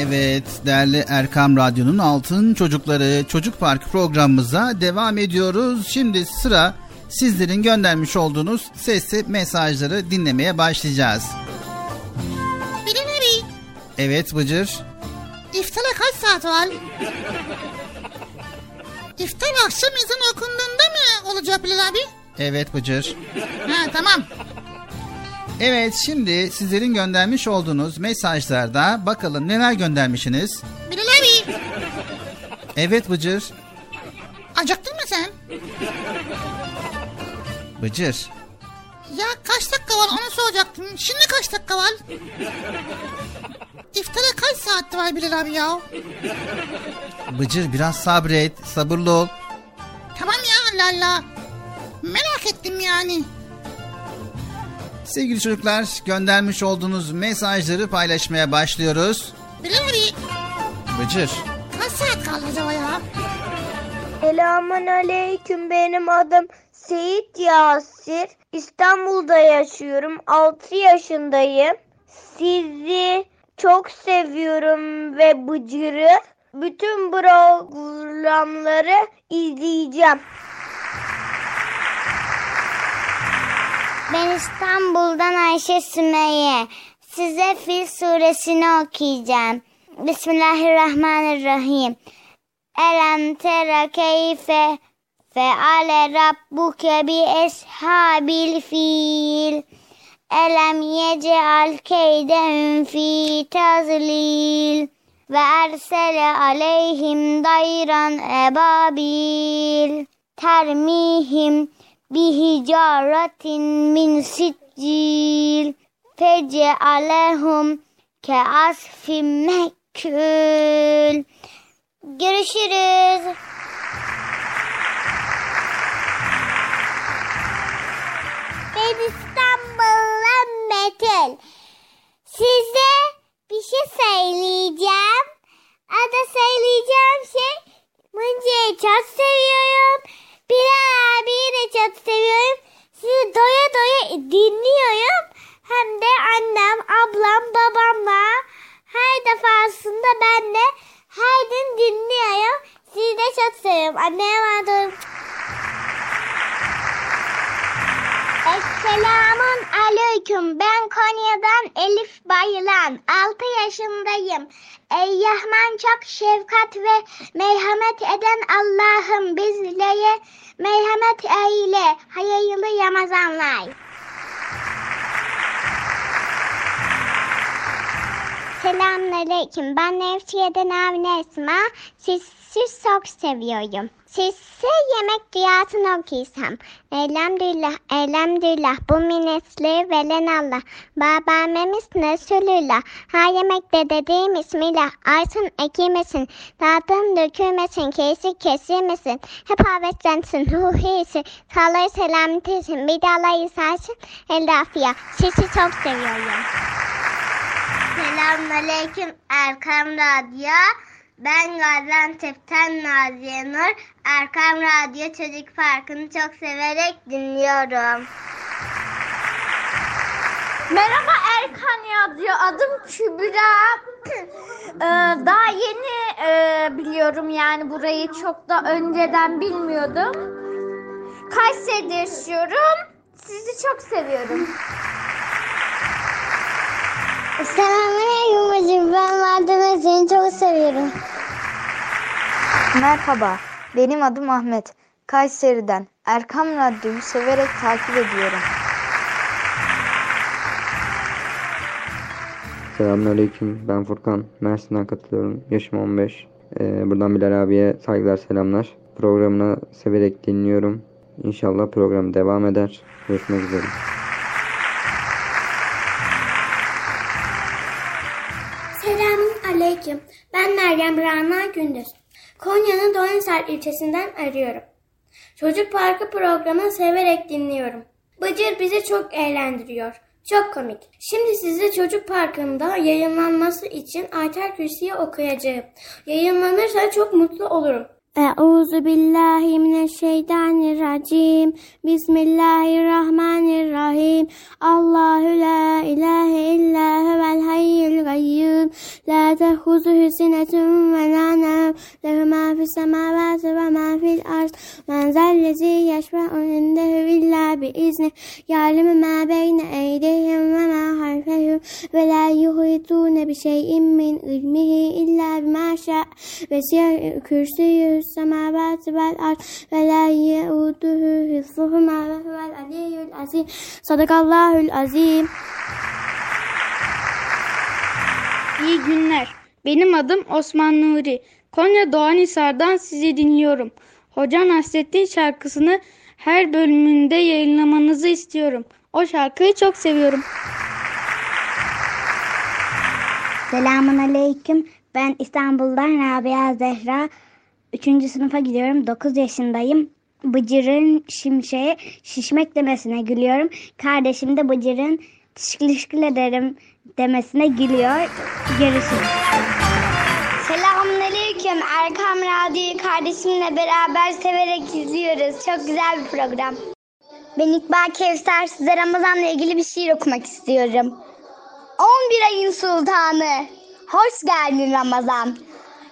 Evet değerli Erkam Radyo'nun Altın Çocukları Çocuk Park programımıza devam ediyoruz. Şimdi sıra sizlerin göndermiş olduğunuz sesli mesajları dinlemeye başlayacağız. Bilal abi. Evet Bıcır. İftara kaç saat var? İftar akşam ezan okunduğunda mı olacak Bilal abi? Evet Bıcır. Ha tamam. Evet şimdi sizlerin göndermiş olduğunuz mesajlarda bakalım neler göndermişsiniz. Bilal abi. Evet Bıcır. Acıktın mı sen? Bıcır. Ya kaç dakika var onu soracaktım. Şimdi kaç dakika var? İftara kaç saat var Bilal abi ya? Bıcır biraz sabret, sabırlı ol. Tamam ya Allah Allah. Merak ettim yani. Sevgili çocuklar göndermiş olduğunuz mesajları paylaşmaya başlıyoruz. Abi Bıcır. kaç saat kaldı acaba ya? Selamun aleyküm benim adım Seyit Yasir. İstanbul'da yaşıyorum. 6 yaşındayım. Sizi çok seviyorum ve Bıcır'ı. Bütün programları izleyeceğim. Ben İstanbul'dan Ayşe Sümeyye. Size Fil suresini okuyacağım. Bismillahirrahmanirrahim. Elem tere keyfe feale rabbuke bi eshabil fil. Elem yeceal keydehum fi tazlil. Ve ersele aleyhim dayran ebabil. Termihim bihicaretin min siccil fecealehum ke asfim. Görüşürüz. Ben İstanbul'dan Metin. Size bir şey söyleyeceğim. Ada söyleyeceğim şey Mıncı'yı çok seviyorum. Bilal abiyi de çok seviyorum. Sizi doya doya dinliyorum. Hem de annem, ablam, babamla her defasında ben de her gün dinliyorum. Sizi de çok seviyorum. Anneye emanet Esselamun aleyküm. Ben Konya'dan Elif Bayılan. 6 yaşındayım. Ey Rahman çok şefkat ve merhamet eden Allah'ım bizlere merhamet eyle. Hayırlı Ramazanlar. Selamünaleyküm. Ben Nevşehir'den Avni Esma. Siz, siz çok seviyorum. Sizse yemek dünyasını okuysam. Elhamdülillah, elhamdülillah. Bu minnesli veren Allah. Babamemiz Resulullah. Ha yemekte dediğim ismiyle. Arsın ekilmesin. Dağdan dökülmesin. Kesik kesilmesin. Hep havetlensin. Ruhiyesi. Sağlığı selametisin. Bir de Allah isarsın. El. Sizi çok seviyorum. Selamünaleyküm Erkam Radyo. Ben Gaziantep'ten Naziye Nur. Erkam Radyo Çocuk Parkı'nı çok severek dinliyorum. Merhaba Erkan Radyo. Adım Kübra. Ee, daha yeni e, biliyorum yani burayı çok da önceden bilmiyordum. Kayseri'de yaşıyorum. Sizi çok seviyorum. Selamünaleyküm hocam. Ben Madem seni çok seviyorum. Merhaba, benim adım Ahmet. Kayseri'den Erkam Radyo'yu severek takip ediyorum. Selamünaleyküm. Ben Furkan. Mersin'den katılıyorum. Yaşım 15. Ee, buradan Bilal abiye saygılar, selamlar. Programını severek dinliyorum. İnşallah program devam eder. Görüşmek üzere. Selamun Aleyküm. Ben Meryem Rana Gündüz. Konya'nın Doğanisar ilçesinden arıyorum. Çocuk Parkı programını severek dinliyorum. Bıcır bizi çok eğlendiriyor. Çok komik. Şimdi size Çocuk Parkı'nda yayınlanması için Ayter Kürsi'yi okuyacağım. Yayınlanırsa çok mutlu olurum. Euzu billahi mineşşeytanirracim. Bismillahirrahmanirrahim. Allahu la ilahe illa huvel hayyul gayyum. La tehuzuhu sinetun ve la nevm. Lehu ma fis semavati ve ma fil arz. Men zellezi yeşfe'u indehu illa biizni. Ya'lemu ma beyne eydihim ve ma halfehum. Ve la yuhitune bi şeyin min ilmihi illa bima şa. Ve siyah kürsüyü السماوات والأرض ولا يؤوده حفظهما وهو العلي العظيم صدق الله العظيم İyi günler. Benim adım Osman Nuri. Konya Doğanhisar'dan sizi dinliyorum. Hoca Nasrettin şarkısını her bölümünde yayınlamanızı istiyorum. O şarkıyı çok seviyorum. Selamun Aleyküm. Ben İstanbul'dan Rabia Zehra. Üçüncü sınıfa gidiyorum. 9 yaşındayım. Bıcır'ın şimşeğe şişmek demesine gülüyorum. Kardeşim de Bıcır'ın teşekkür ederim demesine gülüyor. Görüşürüz. Selamünaleyküm. Erkam Radyo'yu kardeşimle beraber severek izliyoruz. Çok güzel bir program. Ben İkbal Kevser size Ramazan'la ilgili bir şiir okumak istiyorum. 11 ayın sultanı. Hoş geldin Ramazan.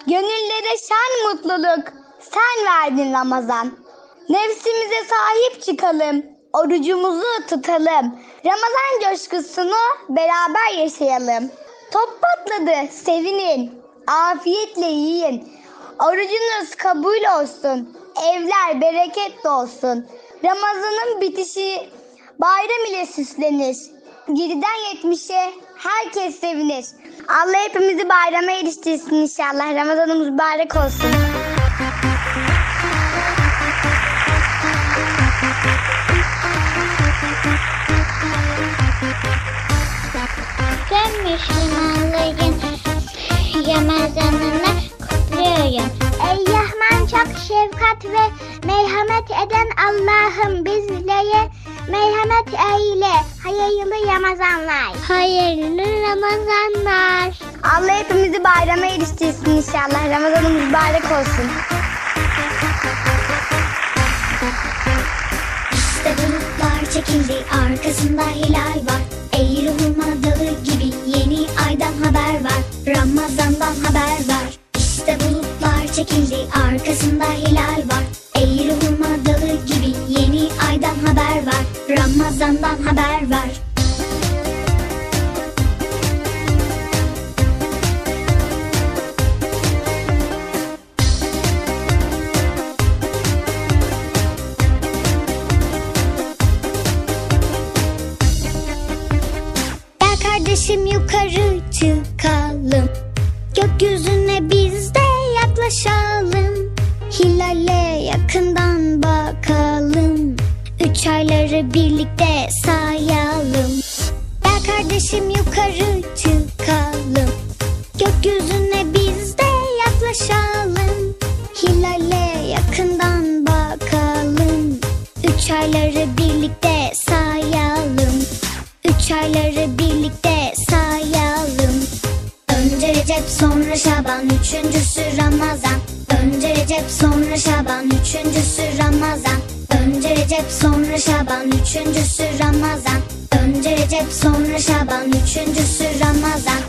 Gönüllere şen mutluluk. Sen verdin Ramazan. Nefsimize sahip çıkalım. Orucumuzu tutalım. Ramazan coşkusunu beraber yaşayalım. Top patladı, sevinin. Afiyetle yiyin. Orucunuz kabul olsun. Evler bereketli olsun. Ramazanın bitişi bayram ile süslenir. 7'den 70'e herkes sevinir. Allah hepimizi bayrama eriştirsin inşallah. Ramazanımız mübarek olsun. Tüm Müslümanların Ramazanını kutluyorum. Ey Rahman çok şefkat ve merhamet eden Allah'ım bizlere merhamet eyle. Hayırlı Ramazanlar. Hayırlı Ramazanlar. Allah hepimizi bayrama eriştirsin inşallah. Ramazanımız mübarek olsun. İşte bulutlar çekildi arkasında hilal var Eğri hurma dağı gibi yeni aydan haber var Ramazandan haber var İşte bulutlar çekildi arkasında hilal var Eğri hurma dağı gibi yeni aydan haber var Ramazandan haber var Gel kardeşim yukarı çıkalım. Gökyüzüne biz de yaklaşalım. Hilale yakından bakalım. Üç ayları birlikte sayalım. Gel kardeşim yukarı çıkalım. Gökyüzüne biz de yaklaşalım. Hilale yakından bakalım. Üç ayları birlikte sayalım. Üç ayları birlikte sayalım. Sonra Şaban. Üçüncüsü Ramazan. Önce Recep sonra Şaban. Üçüncüsü Ramazan. Önce Recep sonra Şaban. Üçüncüsü Ramazan. Önce Recep sonra Şaban. Üçüncüsü Ramazan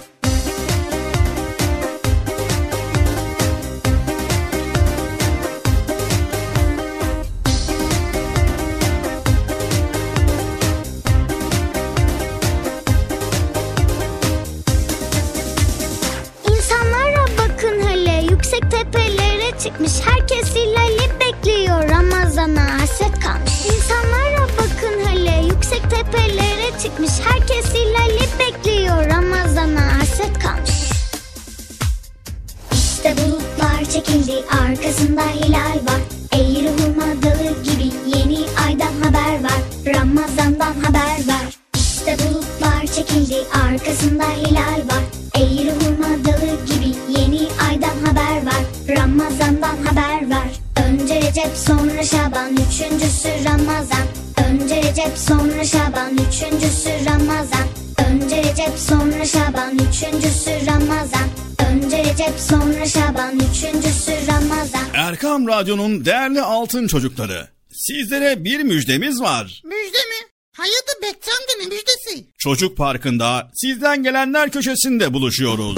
çıkmış. Herkes hilali bekliyor. Ramazan'a hasret kalmış. İnsanlara bakın hele yüksek tepelere çıkmış. Herkes hilali bekliyor. Ramazan'a hasret kalmış. İşte bulutlar çekildi arkasında hilal var. Eğri hurma dağı gibi yeni aydan haber var. Ramazandan haber var. İşte bulutlar çekildi arkasında hilal var sonra Şaban üçüncüsü Ramazan Önce Recep sonra Şaban üçüncüsü Ramazan Önce Recep sonra Şaban üçüncüsü Ramazan Erkam Radyo'nun değerli altın çocukları. Sizlere bir müjdemiz var. Müjde mi? Hayırdır Bekçi amca ne müjdesi? Çocuk Parkı'nda sizden gelenler köşesinde buluşuyoruz.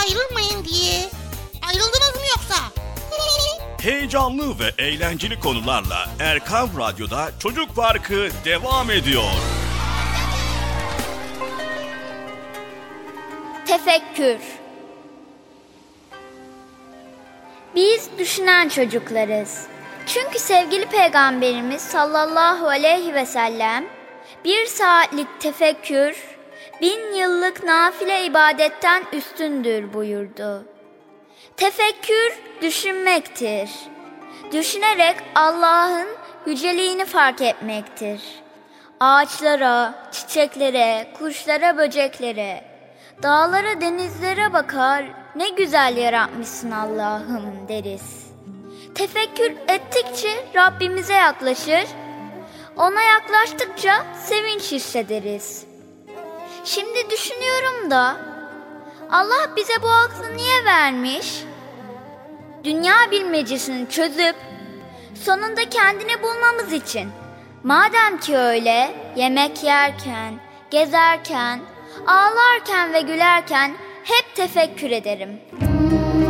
ayrılmayın diye. Ayrıldınız mı yoksa? Heyecanlı ve eğlenceli konularla Erkam Radyo'da Çocuk Parkı devam ediyor. Tefekkür Biz düşünen çocuklarız. Çünkü sevgili peygamberimiz sallallahu aleyhi ve sellem bir saatlik tefekkür bin yıllık nafile ibadetten üstündür buyurdu. Tefekkür düşünmektir. Düşünerek Allah'ın yüceliğini fark etmektir. Ağaçlara, çiçeklere, kuşlara, böceklere, dağlara, denizlere bakar, ne güzel yaratmışsın Allah'ım deriz. Tefekkür ettikçe Rabbimize yaklaşır, ona yaklaştıkça sevinç hissederiz. Şimdi düşünüyorum da Allah bize bu aklı niye vermiş? Dünya bilmecesini çözüp sonunda kendini bulmamız için. Madem ki öyle yemek yerken, gezerken, ağlarken ve gülerken hep tefekkür ederim. eğlence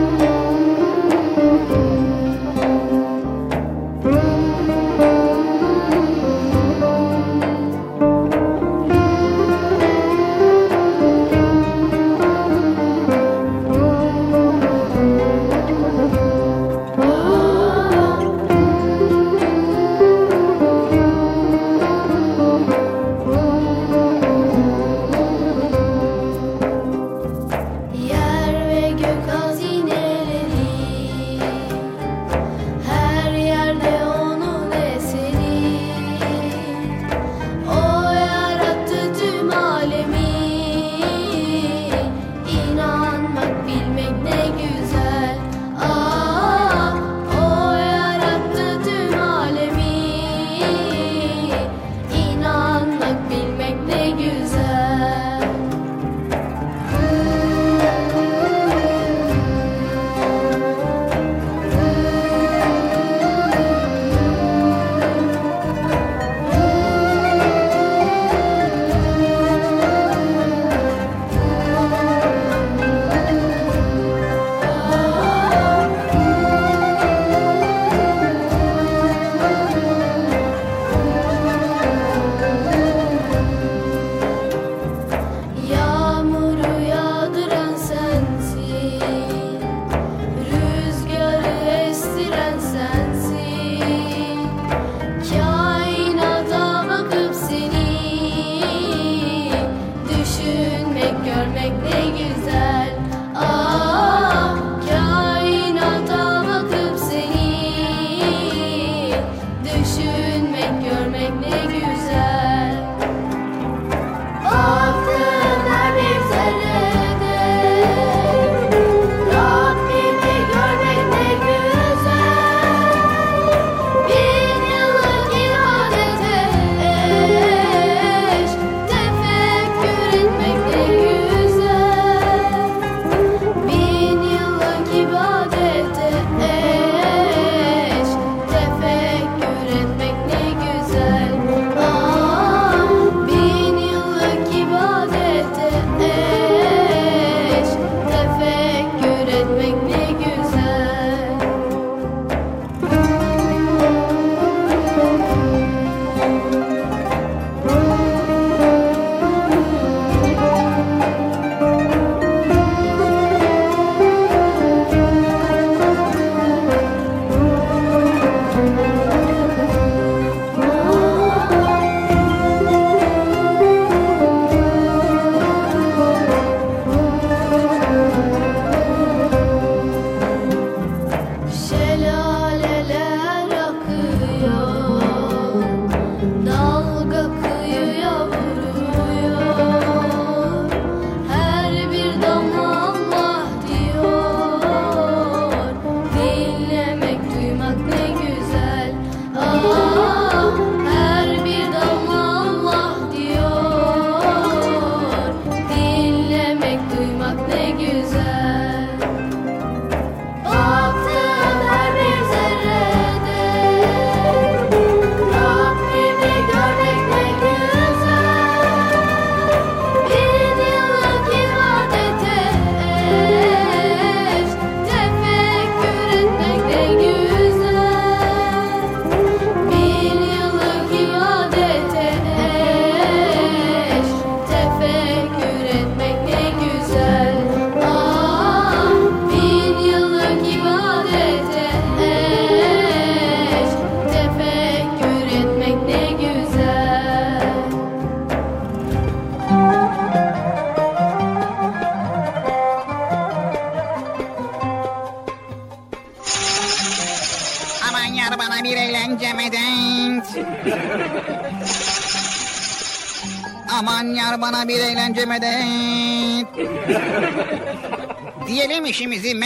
Sevinmek, görmek ne güzel.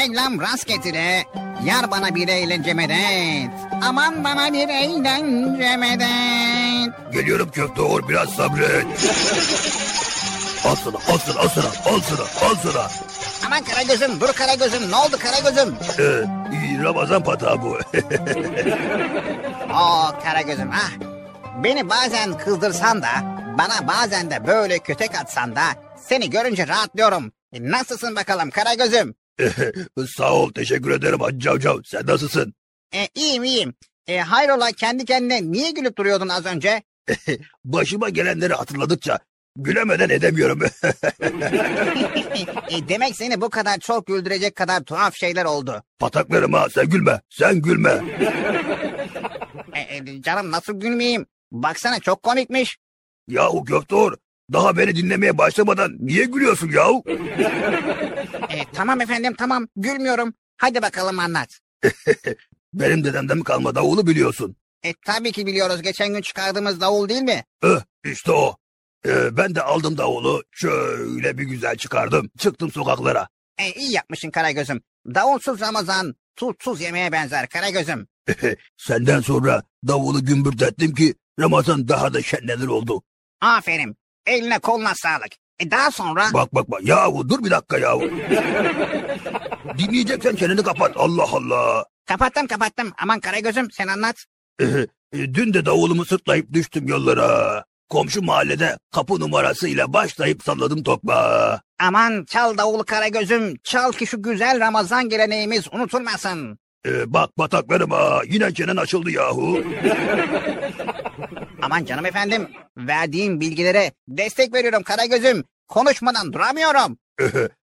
Mevlam rast getire. Yar bana bir eğlence medet. Aman bana bir eğlence medet. Geliyorum köfte or biraz sabret. al sana al sana al sana al sana al sana. Aman Karagöz'üm dur Karagöz'üm ne oldu Karagöz'üm? Ee, Ramazan patağı bu. Oo Karagöz'üm ah. Beni bazen kızdırsan da bana bazen de böyle kötek atsan da seni görünce rahatlıyorum. E, Nasılsın bakalım Karagöz'üm? Sağ ol teşekkür ederim Hacı Cavcav. Sen nasılsın? E, iyiyim iyiyim. E, hayrola kendi kendine niye gülüp duruyordun az önce? Başıma gelenleri hatırladıkça gülemeden edemiyorum. e, demek seni bu kadar çok güldürecek kadar tuhaf şeyler oldu. Pataklarım ha sen gülme sen gülme. E, e, canım nasıl gülmeyeyim? Baksana çok komikmiş. Yahu köfte or daha beni dinlemeye başlamadan niye gülüyorsun yahu? E, tamam efendim tamam gülmüyorum. Hadi bakalım anlat. Benim dedemden mi kalma davulu biliyorsun. E, tabii ki biliyoruz geçen gün çıkardığımız davul değil mi? Eh, işte o. Ee, ben de aldım davulu şöyle bir güzel çıkardım. Çıktım sokaklara. E, iyi yapmışsın Karagöz'üm. Davulsuz Ramazan tutsuz yemeğe benzer Karagöz'üm. Senden sonra davulu gümbürtettim ki Ramazan daha da şenlenir oldu. Aferin. Eline koluna sağlık. E, daha sonra... Bak bak bak yahu dur bir dakika yahu. Dinleyeceksen çeneni kapat Allah Allah. Kapattım kapattım. Aman Karagöz'üm sen anlat. Ee, dün de davulumu sırtlayıp düştüm yollara. Komşu mahallede kapı numarasıyla başlayıp salladım tokmağı. Aman çal davulu Karagöz'üm. Çal ki şu güzel Ramazan geleneğimiz unutulmasın. Ee, bak bataklarım ha yine çenen açıldı yahu. Aman canım efendim. Verdiğim bilgilere destek veriyorum Karagöz'üm. Konuşmadan duramıyorum.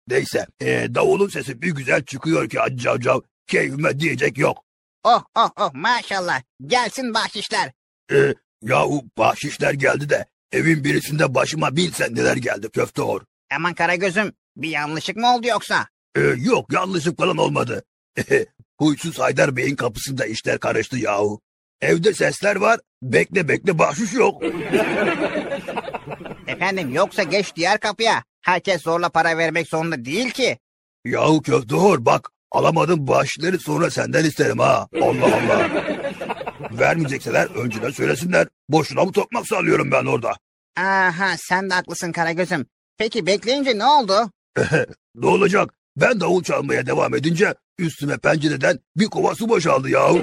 Neyse ee, davulun sesi bir güzel çıkıyor ki Hacı Cavcav. Keyfime diyecek yok. Oh oh oh maşallah. Gelsin bahşişler. Ee, yahu bahşişler geldi de evin birisinde başıma bin sendeler geldi köfte or. Aman Karagöz'üm bir yanlışlık mı oldu yoksa? Ee, yok yanlışlık falan olmadı. Huysuz Haydar Bey'in kapısında işler karıştı yahu. Evde sesler var, bekle bekle bahşiş yok. Efendim yoksa geç diğer kapıya. Herkes zorla para vermek zorunda değil ki. Yahu köfte hor bak, alamadım bahşişleri sonra senden isterim ha. Allah Allah. Vermeyecekseler önceden söylesinler. Boşuna mı tokmak sağlıyorum ben orada? Aha sen de haklısın Karagöz'üm. Peki bekleyince ne oldu? ne olacak? Ben davul çalmaya devam edince üstüme pencereden bir kova su boşaldı yahu.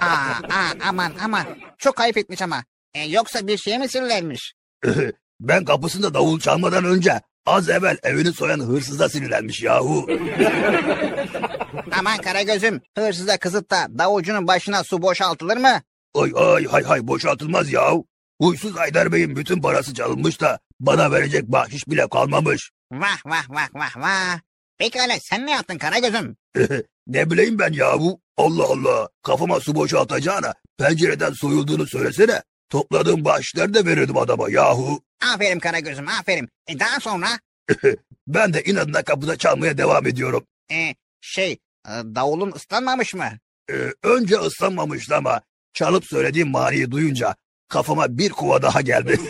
Aa, aa aman aman. Çok ayıp etmiş ama. E, yoksa bir şey mi sinirlenmiş? ben kapısında davul çalmadan önce az evvel evini soyan hırsıza sinirlenmiş yahu. Aman Karagöz'üm hırsıza kızıp da davulcunun başına su boşaltılır mı? Ay ay hay hay boşaltılmaz yahu. Huysuz Haydar Bey'in bütün parası çalınmış da bana verecek bahşiş bile kalmamış. Vah vah vah vah vah. Pekala sen ne yaptın Karagöz'üm? ne bileyim ben yahu. Allah Allah. Kafama su boşaltacağına pencereden soyulduğunu söylesene. Topladığım bahşişleri de verirdim adama yahu. Aferin Karagöz'üm aferin. E daha sonra? ben de inadına kapıda çalmaya devam ediyorum. E, şey e, davulun ıslanmamış mı? E, önce ıslanmamıştı ama çalıp söylediğim maniyi duyunca kafama bir kuva daha geldi.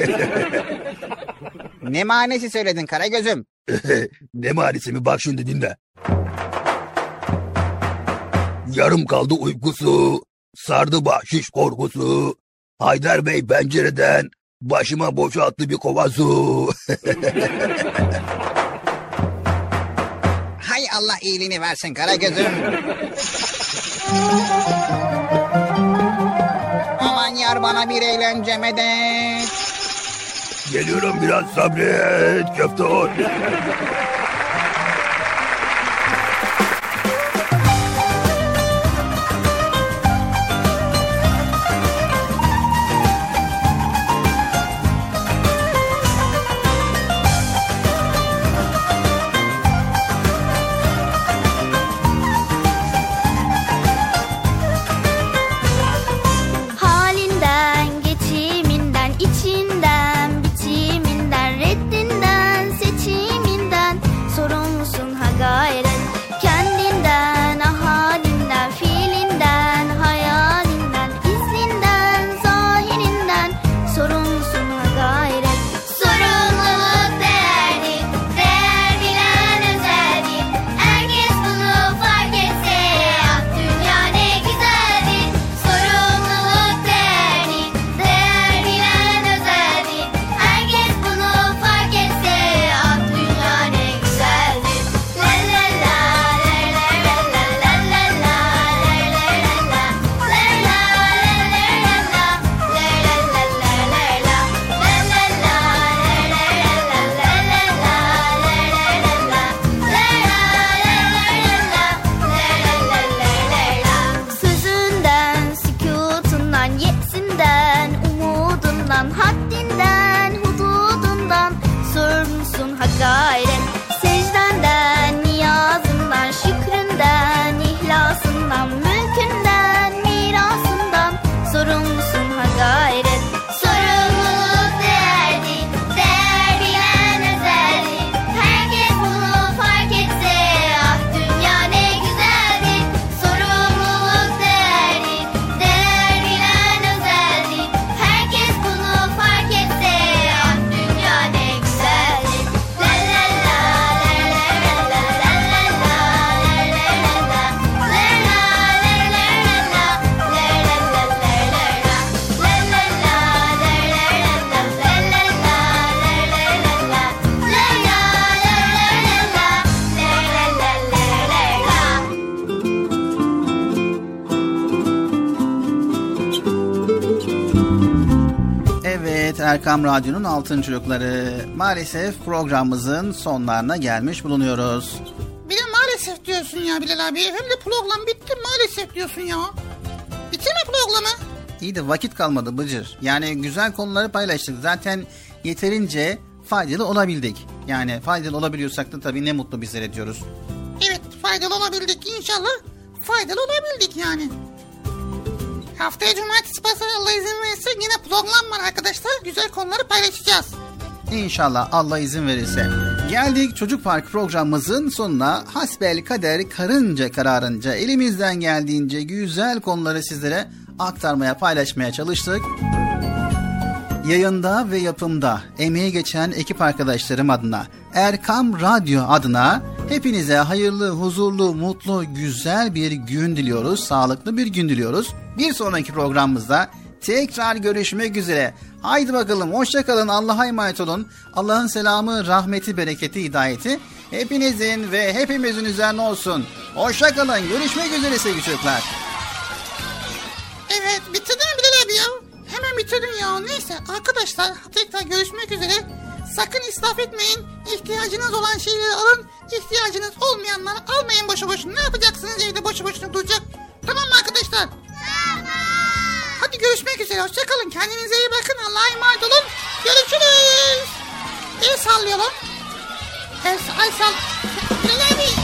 ne manesi söyledin Karagöz'üm? ne manesi mi bak şimdi dinle. Yarım kaldı uykusu, sardı bahşiş korkusu. Haydar Bey pencereden başıma boşalttı bir kova su. Hay Allah iyiliğini versin Karagöz'üm. Aman yar bana bir eğlence medet. Geliyorum biraz sabret köfte. Erkam Radyo'nun Altın Çocukları. Maalesef programımızın sonlarına gelmiş bulunuyoruz. Bir de maalesef diyorsun ya Bilal abi. Hem de program bitti maalesef diyorsun ya. Bitti mi programı? İyi de vakit kalmadı Bıcır. Yani güzel konuları paylaştık. Zaten yeterince faydalı olabildik. Yani faydalı olabiliyorsak da tabii ne mutlu bizlere diyoruz. Evet faydalı olabildik inşallah. Faydalı olabildik yani. Haftaya cumartesi pazar Allah izin verirse yine program var arkadaşlar. Güzel konuları paylaşacağız. İnşallah Allah izin verirse. Geldik Çocuk Park programımızın sonuna. Hasbel kader karınca kararınca elimizden geldiğince güzel konuları sizlere aktarmaya paylaşmaya çalıştık. Yayında ve yapımda emeği geçen ekip arkadaşlarım adına Erkam Radyo adına hepinize hayırlı, huzurlu, mutlu, güzel bir gün diliyoruz. Sağlıklı bir gün diliyoruz. Bir sonraki programımızda tekrar görüşmek üzere. Haydi bakalım hoşçakalın Allah'a emanet olun. Allah'ın selamı, rahmeti, bereketi, hidayeti hepinizin ve hepimizin üzerine olsun. Hoşçakalın görüşmek üzere sevgili çocuklar. Evet bitirdin mi Bilal abi ya? Hemen bitirdin ya. Neyse arkadaşlar tekrar görüşmek üzere. Sakın israf etmeyin. İhtiyacınız olan şeyleri alın. İhtiyacınız olmayanları almayın boşu boşuna. Ne yapacaksınız evde boşu boşuna duracak? Tamam mı arkadaşlar? Hadi görüşmek üzere. Hoşçakalın. Kendinize iyi bakın. Allah'a emanet olun. Görüşürüz. El sallayalım. El, el. Bilal